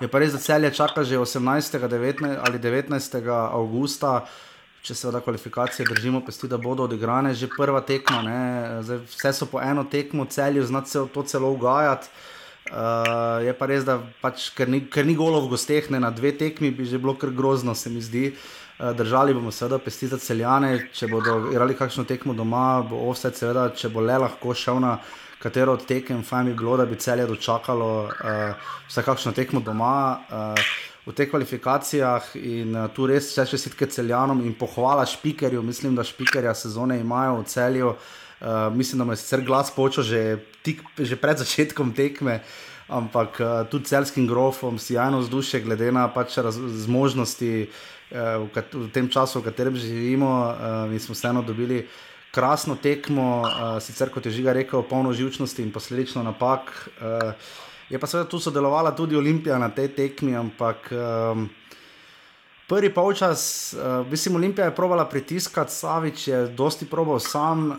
Je pa res, da celje čaka že 18. 19, ali 19. avgusta, če se da kvalifikacije držimo, pesti, da bodo odigrane že prva tekma. Zdaj, vse so po eno tekmo, celju znati to celo ugajati. Uh, je pa res, da pač, ker, ni, ker ni golo v gosteh, ne na dve tekmi, bi že bilo kar grozno, se mi zdi. Uh, držali bomo seveda pesti za celjane, če bodo igrali kakšno tekmo doma, bo vse seveda, če bo le lahko šel na katero od tekem, fajn bi bilo, da bi celje dočakalo uh, vse kakšno tekmo doma. Uh, V teh kvalifikacijah in uh, tu res vse še sitke celjanom in pohvala špikerju, mislim, da špikerja sezone imajo v celju. Uh, mislim, da mu je sicer glas počel že, tik, že pred začetkom tekme, ampak uh, tudi celskim grofom, sjajno vzdušje, glede na pač raz, zmožnosti uh, Eh, v, kat, v tem času, v katerem živimo, uh, mi smo vseeno dobili krasno tekmo, uh, sicer kot je Žiga rekel, polno živčnosti in posledično napak. Uh, je pa seveda tu sodelovala tudi Olimpija na tej tekmi, ampak. Um, Prvi polčas, uh, mislim, Olimpija je provala pritiskati, Savič je dosti probal sam, uh,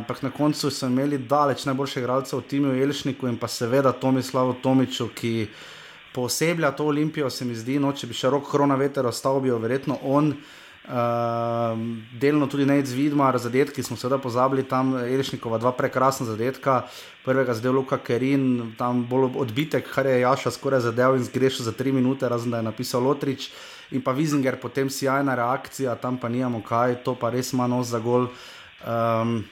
ampak na koncu so imeli daleč najboljše igralce v timu Elšniku in pa seveda Tomislavu Tomiču, ki uh, poseblja to olimpijo, se mi zdi, no, če bi še rok korona veter ostal, bi jo verjetno on. Uh, delno tudi ne izvidma, zadetki smo seveda pozabili, tam Erišnikova dva prekrasna zadetka, prvega zdaj Luka Kerin, tam bolj odbitek, kar je Jaša skoraj zadev in zgrešil za tri minute, razen da je napisal Lotrič in pa Vizinger, potem sjajna reakcija, tam pa nijamo kaj, to pa res ima nos za gol. Um,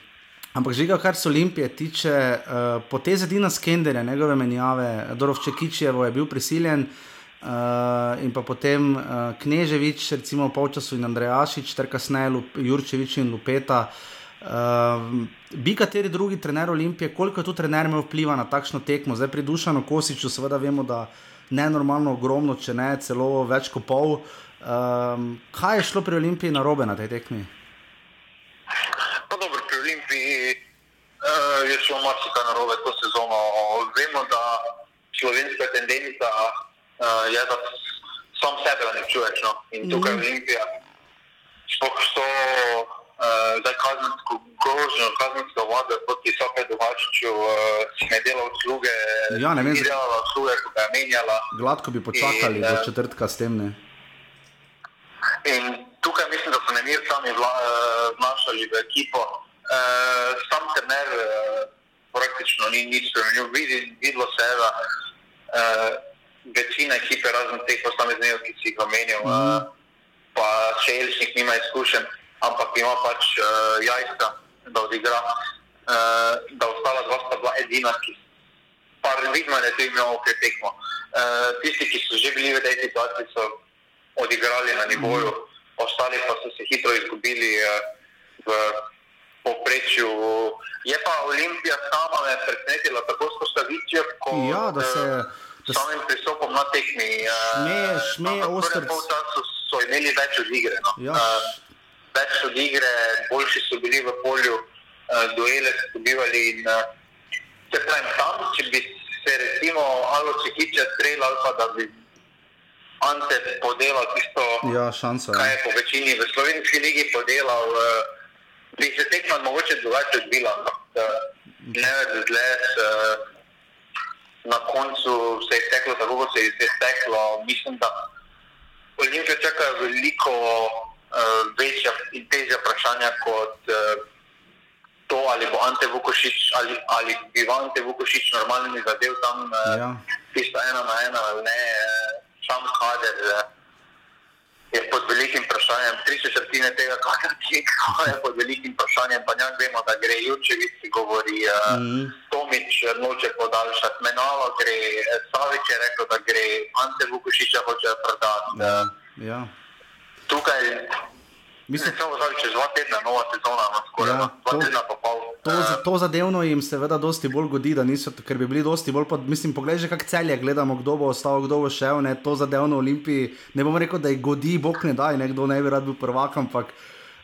Ampak že kar se Olimpije tiče, uh, po te zadnje skendere, njegove menjave, Dorovčekičevo je bil prisiljen. Uh, in pa potem uh, Kneževič, recimo Polčasu in Andrejašič, ter kasneje Lup, Jurčevič in Lupeta. Uh, bi kateri drugi trener Olimpije, koliko je tu trener imel vpliva na takšno tekmo, zdaj pri Dušanu Kosiču, seveda vemo, da ne normalno ogromno, če ne celo več kot pol. Uh, kaj je šlo pri Olimpiji na robe na tej tekmi? Uh, je šlo marsikaj narobe to sezono. Vemo, da slovenska tendenca uh, eh, je, da sam sebe uničuješ. No? In tukaj mm. Olimpija, sploh so uh, eh, zdaj kazensko grožnjo, kazensko vado proti Sope Dovačiču, uh, eh, si ne dela usluge, ja, ne vem, delala usluge, ko ga je menjala. Gladko bi počakali in, do četrtka s tem. Ne? In tukaj mislim, da so nemir sami vla, uh, vnašali v ekipo Uh, sam trener uh, praktično ni nič spremenil. Vidi, videlo se je, da uh, večina ekipe, razen teh posameznikov, ki si jih omenil, uh, pa še Elšnik nima izkušenj, ampak ima pač uh, jajska, da odigra. Uh, da ostala dva sta bila edina, ki pa vidno je, da je imel ok tekmo. Uh, tisti, ki so že bili v tej situaciji, so odigrali na nivoju, ostali pa so se hitro izgubili uh, v povprečju. Je pa Olimpija sama me presenetila tako s postavitvijo, kot Ja, da se- s samim pristopom na tekmi. Šmeje na prvem Ostrc. polčasu so imeli več od igre. No. Ja. Uh, več od igre, boljši so bili v polju, uh, duele so dobivali. In, uh, se pravi, tam, če bi se recimo Alo Čekiče strelil ali pa da bi Ante podelal tisto, Ja, šansa. kaj je po večini v slovenski ligi podelal, uh, bi se tekma mogoče drugače odbila. ampak, Uh, Nevertheless, uh, na koncu se je steklo tako, kot se je steklo. Mislim, da Olimpija čaka veliko uh, večja in težja vprašanja kot uh, to, ali bo Ante Vukošič ali, ali bi Ante Vukošič normalni zadev tam uh, Ja. tisto ena na ena ali ne. Sam kader uh, je pod velikim vprašanjem. Tri četrtine tega, kar je pod velikim vprašanjem, pa njak vemo, da gre Jučevič, ki govori. Uh, Mhm. Tomič eh, noče podaljšati, Menalo gre, eh, Savič je rekel, da gre, Ante Vukošiča hoče prodati. Ja. ja. Tukaj, Mislim- mislim, samo zadnjič čez dva tedna, nova sezona, no, skoraj Ja, dva to- tedna pa pol. To, za- to zadevno jim seveda dosti bolj godi, da niso, ker bi bili dosti bolj pod, mislim, poglej že kak celje gledamo, kdo bo ostal, kdo bo šel, ne, to zadevno Olimpiji, ne bom rekel, da jih godi, bog ne da, nekdo ne bi rad bil prvak, ampak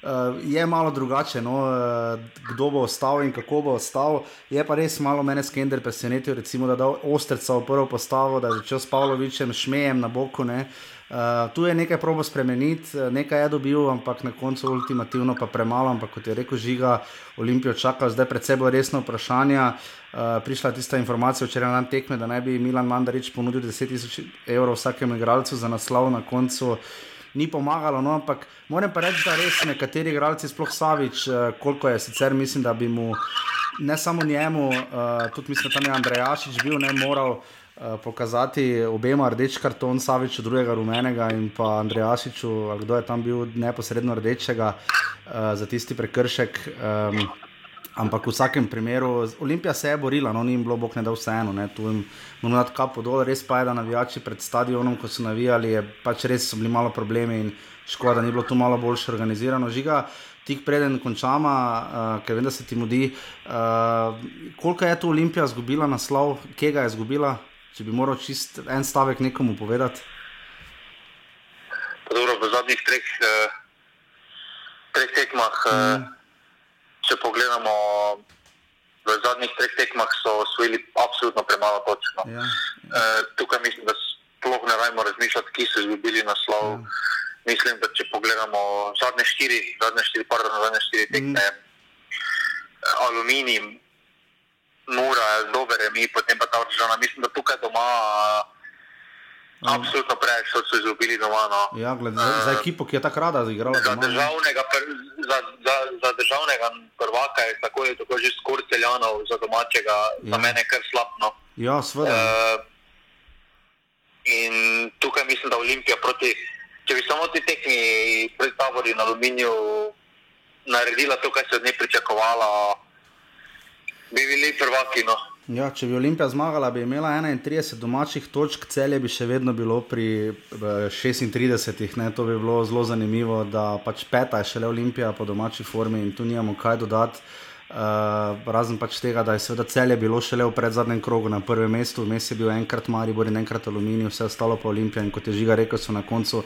uh, je malo drugače, no, uh, kdo bo ostal in kako bo ostal. Je pa res malo mene skender presenetil, recimo, da je dal Ostrca v prvo postavo, da je začel s Pavlovičem, šmejem na boku, ne. Uh, tu je nekaj probo spremeniti, eh, nekaj je dobil, ampak na koncu ultimativno pa premalo. Ampak kot je rekel Žiga, Olimpijo čaka zdaj predvsej bolj resno vprašanje. Uh, prišla je tista informacija včeraj na dan tekme, da naj bi Milan Mandarič ponudil 10 tisoč evrov vsakemu igralcu za naslov na koncu. Ni pomagalo, no, ampak moram pa reči, da res nekateri igralci, sploh Savič, eh, koliko je sicer, mislim, da bi mu ne samo njemu, uh, tudi mislim, da tam je Andrejašič bil, ne moral uh, pokazati obema rdeč karton, Saviču drugega rumenega in pa Andrejašiču, ali kdo je tam bil neposredno rdečega uh, za tisti prekršek. Um, Ampak v vsakem primeru, Olimpija se je borila, no ni jim bilo, bog ne da vseeno, ne, tu jim moramo dati kapo dol, res pa je, da navijači pred stadionom, ko so navijali, je pač res so bili malo problemi in škoda, da ni bilo tu malo boljše organizirano. Žiga, tik preden končamo, uh, ker vem, da se ti mudi, uh, koliko je tu Olimpija izgubila naslov, kje ga je izgubila, če bi moral čist en stavek nekomu povedati. Pa Dobro, v zadnjih treh, eh, treh tekmah, eh, če pogledamo, v zadnjih treh tekmah so osvojili absolutno premalo točk. No. Ja. Eh, tukaj mislim, da sploh ne rajmo razmišljati, ki so izgubili naslov. Ja. Mislim, da če pogledamo zadnje štiri, zadnje štiri, pardon, zadnje štiri tekme, mm. aluminij, mura, dober je mi, potem pa ta država. Mislim, da tukaj doma eh, absolutno preveč so se izgubili doma. No. Ja, gled, za, za ekipo, ki je tako rada igrala Za doma. ne. državnega, pr- za, za, za državnega prvaka je tako, je tako že skoraj celjanov, za domačega, ja. za mene kar slabno. Ja, seveda. Uh, in tukaj mislim, da Olimpija proti, če bi samo ti tekmi pred tabori na aluminiju naredila to, kar se od nje pričakovalo, bi bili prvaki. No. Ja, če bi Olimpija zmagala, bi imela 31 domačih točk, celje bi še vedno bilo pri eh, 36. Ne? To bi bilo zelo zanimivo, da pač peta je šele Olimpija po domači formi in tu nimamo kaj dodati. Uh, razen pač tega, da je seveda celje bilo šele v predzadnjem krogu na prvem mestu, vmes je bil enkrat Maribor in enkrat Aluminij, vse ostalo pa Olimpija in kot je Žiga rekel, so na koncu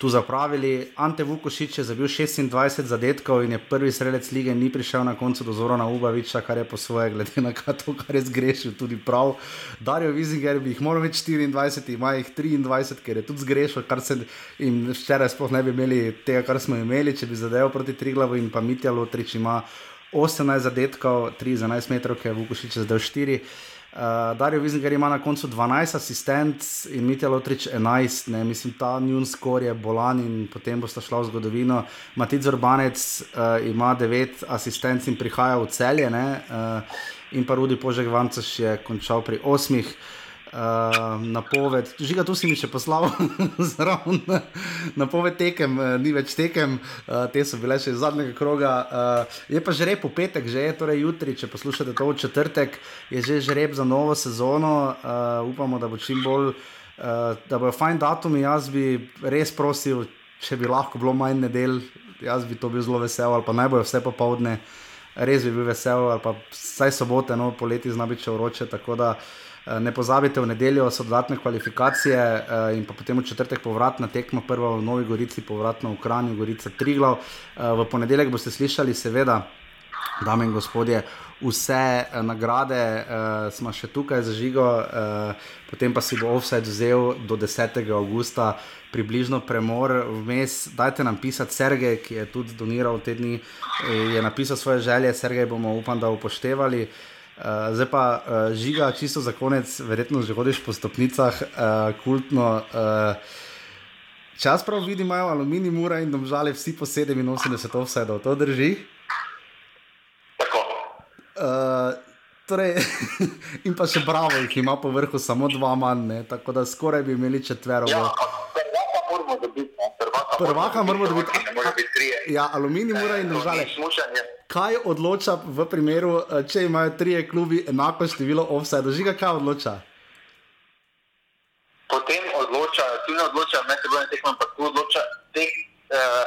tu zapravili. Ante Vukošič je zabil 26 zadetkov in je prvi sredec lige, ni prišel na koncu do Zorana Ubaviča, kar je po svoje, glede na to, kar je zgrešil, tudi prav. Darijo Vizinger bi jih moral več 24, ima jih 23, ker je tudi zgrešil, kar se jim včeraj sploh ne bi imeli tega, kar smo imeli, če bi zadeval proti Triglavu in pa Mitja Lotrič ima 18 zadetkov, 3 za 11 metrov, ker je Vukošič zdaj 4. Uh, Darijo Vizinger ima na koncu 12 asistentov in Mitja Lotrič 11, ne? mislim, ta njun skor je bolan in potem bo šla v zgodovino. Matic Urbanec uh, ima 9 asistentov in prihaja v celje, uh, in pa Rudi Požek Vancaš je končal pri 8. Uh, napoved, žiga, tu si mi še poslal *laughs* zraven, napoved tekem, uh, ni več tekem, uh, te so bile še iz zadnjega kroga. Uh, je pa že rep v petek, že je torej jutri, če poslušate to v četrtek, je že žreb za novo sezono. Uh, upamo, da bo čim bolj, uh, da bojo fajn datumi. Jaz bi res prosil, če bi lahko bilo manj nedel, jaz bi to bil zelo vesel, ali pa naj bojo vse popovdne, res bi bil vesel, ali pa vsaj sobote, no poleti zna biti še vroče. Eh, ne pozabite, v nedeljo so dodatne kvalifikacije uh, in potem v četrtek povratna tekma, prva v Novi Gorici, povratna v Kranju, Gorica Triglav. Uh, v ponedeljek boste slišali, seveda, dame in gospodje, vse uh, nagrade uh, smo še tukaj za žigo, uh, potem pa si bo offside vzel do 10. augusta. Približno premor, vmes, dajte nam pisati, Sergej, ki je tudi doniral te dni, je napisal svoje želje, Sergej bomo upam, da upoštevali. Uh, Uh, zdaj pa uh, žiga, čisto za konec, verjetno že hodiš po stopnicah, uh, kultno. Uh, čas prav vidim, imajo aluminij, mura in domžale vsi po 87 offsetov, to drži. Uh, torej, *laughs* in pa še bravo, jih ima po vrhu samo dva manj, tako da skoraj bi imeli četvero. Ja, prvaka moramo dobiti. Ja, aluminij mora in države. Kaj odloča v primeru, eh, če imajo tri klubi enako število offside? Žiga, kaj odloča? Potem odloča, tu ne odloča, ne se bojo tekmo, ampak tu odloča, tek, uh,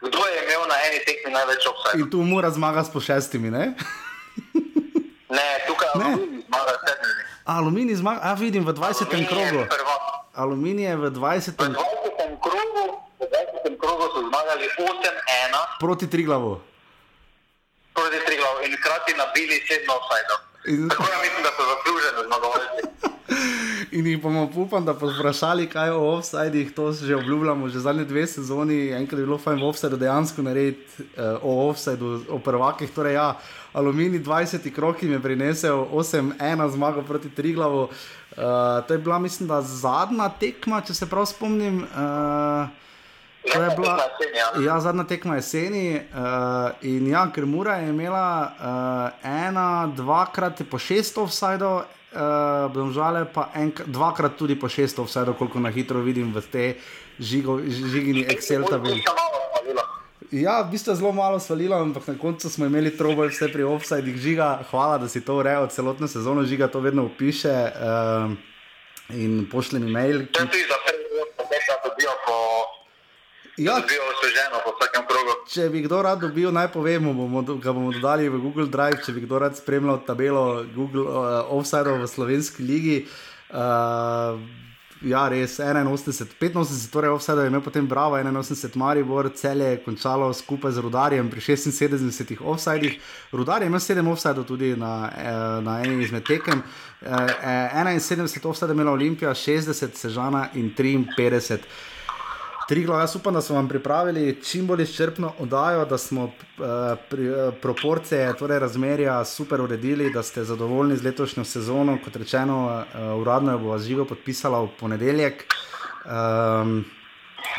kdo je imel na eni tekmi največ offside. In tu mora zmaga s po šestimi, ne? *laughs* ne, tukaj ne. aluminij zmaga s sedmimi. Aluminij zmaga, a vidim v 20. krogu. Aluminij je v 20. krogu. V 20. krogu krogu so zmagali 8-1 proti Triglavu. Proti Triglavu in hkrati nabili 7 offsajdov. In... Tako da mislim, da so zasluženi zmagovalci. *laughs* In jih bomo upam, da povprašali, kaj o offsajdih, to že obljubljamo, že zadnje dve sezoni. Enkrat je bilo fajn v offsajdu dejansko narediti uh, o offsajdu, o prvakih. Torej, ja, Alumini 20 kroki mi je prinesel 8-1 zmago proti Triglavu. Uh, to je bila, mislim, da zadnja tekma, če se prav spomnim. Uh, To je bila ja. ja, zadnja tekma jeseni. Uh, in ja, ker Mura je imela uh, ena, dvakrat po šest offsajdov, uh, bom žale pa enk, dvakrat tudi po šest offsajdov, koliko na hitro vidim v te žigo, žigini Excel tabeli. Ja, v bistvu je zelo malo svalilo, ampak na koncu smo imeli troboj vse pri offsajdih žiga. Hvala, da si to urejal celotno sezono, žiga to vedno upiše uh, in pošlji mi mail. Ki... Ja, če bi kdo rad dobil, naj povemo, bomo, ga bomo dodali v Google Drive, če bi kdo rad spremljal tabelo Google uh, Offside v slovenski ligi. Uh, ja, res 81, 85, torej Offside je imel potem Bravo, 81 Maribor, cel je končalo skupaj z Rudarjem pri 76 Offsideh. Rudar je imel 7 Offsidov tudi na, uh, na enem izmed tekem. Uh, 71 Offside je imela Olimpija, 60 Sežana in 53. Triglo, jaz upam, da smo vam pripravili čim bolj izčrpno oddajo, da smo uh, pri, uh, proporcije, torej razmerja super uredili, da ste zadovoljni z letošnjo sezono. Kot rečeno, uh, uradno jo bo živo podpisala v ponedeljek. Um,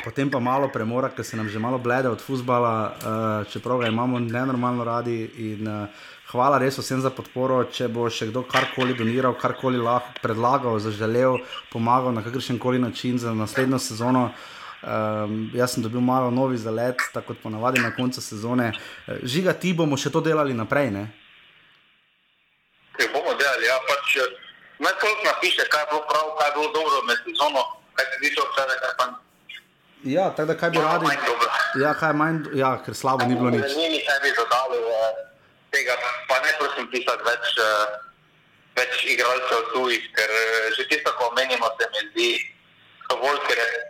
Potem pa malo premora, ker se nam že malo blede od fusbala, uh, čeprav ga imamo nenormalno radi. In, uh, hvala res vsem za podporo. Če bo še kdo karkoli doniral, karkoli lahko predlagal, zaželel, pomagal na kakršen koli način za naslednjo sezono. Uh, Um, jaz sem dobil malo novi zalet, tako kot ponavadi na koncu sezone. Eh, žiga, ti bomo še to delali naprej? Ne, ne bomo delali. Ja, pač, eh, naj koliko napiše, kaj je bilo prav, kaj je bilo dobro med sezono, kaj se tiče vse, kaj pa. Ja, tako da kaj bi radi. Ja, kaj manj, ja, ker slabo ni bilo nič. Ni mi sebi dodali eh, tega, pa ne prosim pisati več, več igralcev tujih, ker že tisto, ko omenimo, se mi zdi dovolj, ker je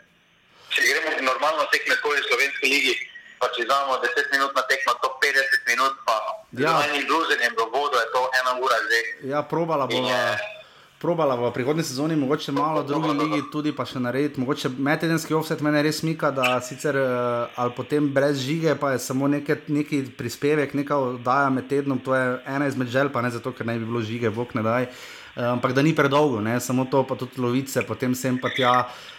če gremo normalno tekme v slovenski ligi, pa če imamo 10 minut na tekmo, to 50 minut, pa Ja. z enim druženjem v vodo je to ena ura že. Ja, probala bova. Probala v prihodnji sezoni, mogoče malo drugi ligi, tudi pa še narediti. Mogoče medtedenski offset mene res mika, da sicer uh, ali potem brez žige, pa je samo neke, neki prispevek, neka oddaja med tednom, to je ena izmed želj, pa ne zato, ker ne bi bilo žige, bog ne daj. Uh, ampak da ni predolgo, ne? samo to, pa tudi lovice, potem sem pa tja, uh,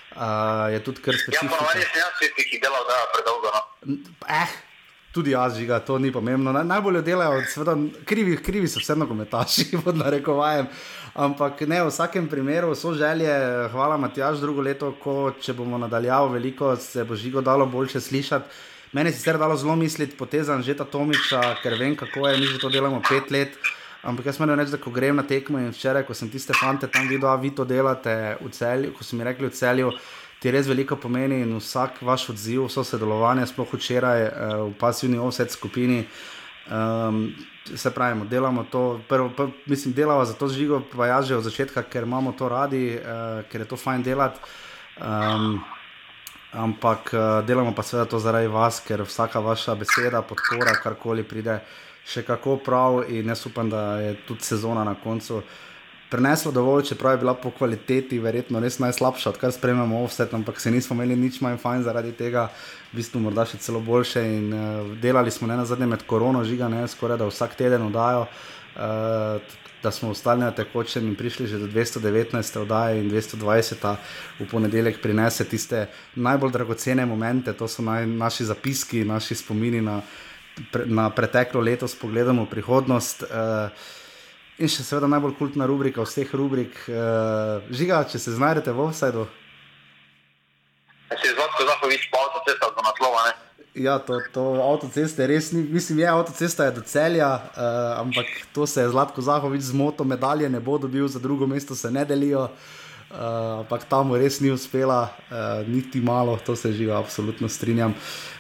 je tudi kar Ja, specifično. ponovadi sem jaz tisti, ki dela oddaja predolgo. No. Eh, tudi jaz žiga, to ni pomembno. Naj, najbolj jo delajo, seveda, krivi, krivi so vseeno komentaši, *laughs* pod narekovajem. Ampak ne, v vsakem primeru so želje, hvala Matjaž, drugo leto, ko če bomo nadaljavali veliko, se bo žigo dalo boljše slišati. Meni je sicer dalo zelo misliti poteza Anžeta Tomiča, ker vem, kako je, mi že to delamo pet let. Ampak jaz moram reči, da ko grem na tekmo in včeraj, ko sem tiste fante tam videl, a vi to delate v celju, ko so mi rekli v celju, ti res veliko pomeni in vsak vaš odziv, vso sodelovanje, sploh včeraj eh, v pasivni offset skupini. Um, se pravi, delamo to, prvo, prvo, mislim, delamo za to žigo, pa ja že od začetka, ker imamo to radi, uh, ker je to fajn delati. Um, ampak uh, delamo pa seveda to zaradi vas, ker vsaka vaša beseda, podpora, karkoli pride, še kako prav. In jaz upam, da je tudi sezona na koncu prenesla dovolj, čeprav je bila po kvaliteti verjetno res najslabša, odkar spremljamo offset, ampak se nismo imeli nič manj fajn zaradi tega, v bistvu morda še celo boljše. In uh, delali smo ne na zadnje med korono, žiga ne skoraj da vsak teden oddajo. Uh, Da smo ostali na tekočem in prišli že do 219. oddaje in 220. v ponedeljek prinese tiste najbolj dragocene momente, to so naj, naši zapiski, naši spomini na, pre, na preteklo leto, v prihodnost. Uh, In še seveda najbolj kultna rubrika vseh rubrik. Uh, žiga, če se znajdete v offsajdu. Se je zvodko Zahovič pa avtocesta do naslova, ne? Ja, to, to avtoceste res ni, mislim, je avtocesta je do celja, uh, ampak to se je Zlatko Zahovič zmotil, medalje ne bo dobil, za drugo mesto se ne delijo. Uh, ampak tam mu res ni uspela, uh, niti malo, to se živa, absolutno strinjam.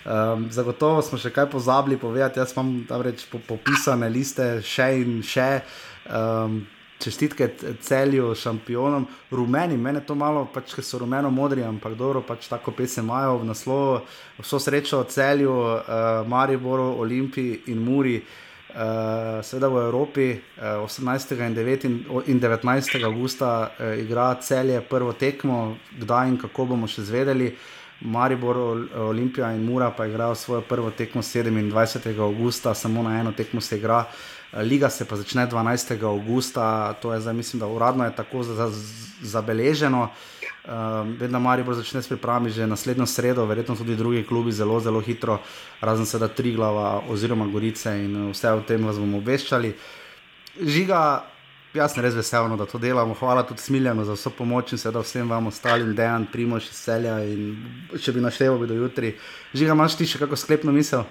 Um, zagotovo smo še kaj pozabili povedati, jaz imam tam reč po, popisane liste še in še. Um, čestitke celju, šampionom, rumeni, meni to malo, pač, ker so rumeno modri, ampak dobro, pač tako pesem imajo v naslovu. Vso srečo celju, uh, Mariboru, Olimpiji in Muri. Uh, Sveda v Evropi uh, 18. In, 9, in 19. augusta uh, igra celje prvo tekmo, kdaj in kako bomo še zvedeli. Maribor, Olimpija in Mura pa igrajo svojo prvo tekmo 27. augusta, samo na eno tekmo se igra. Liga se pa začne 12. augusta, to je zdaj, mislim, da uradno je tako za, za, zabeleženo. Um, Vedno Maribor začne s pripravami že naslednjo sredo, verjetno tudi drugi klubi zelo, zelo hitro, razen seveda Triglava oziroma Gorice in vse o tem vas bomo obveščali. Žiga, jaz sem res vesel, no, da to delamo. Hvala tudi Smiljanu za vso pomoč in seveda vsem vam ostalim, Dejan, Primoš Selja in če bi našteval, bi do jutri. Žiga, imaš ti še kako sklepno misel?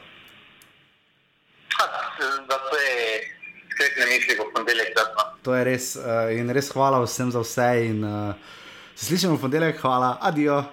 To je res uh, in res hvala vsem za vse in uh, se slišimo v ponedeljek, hvala, adijo.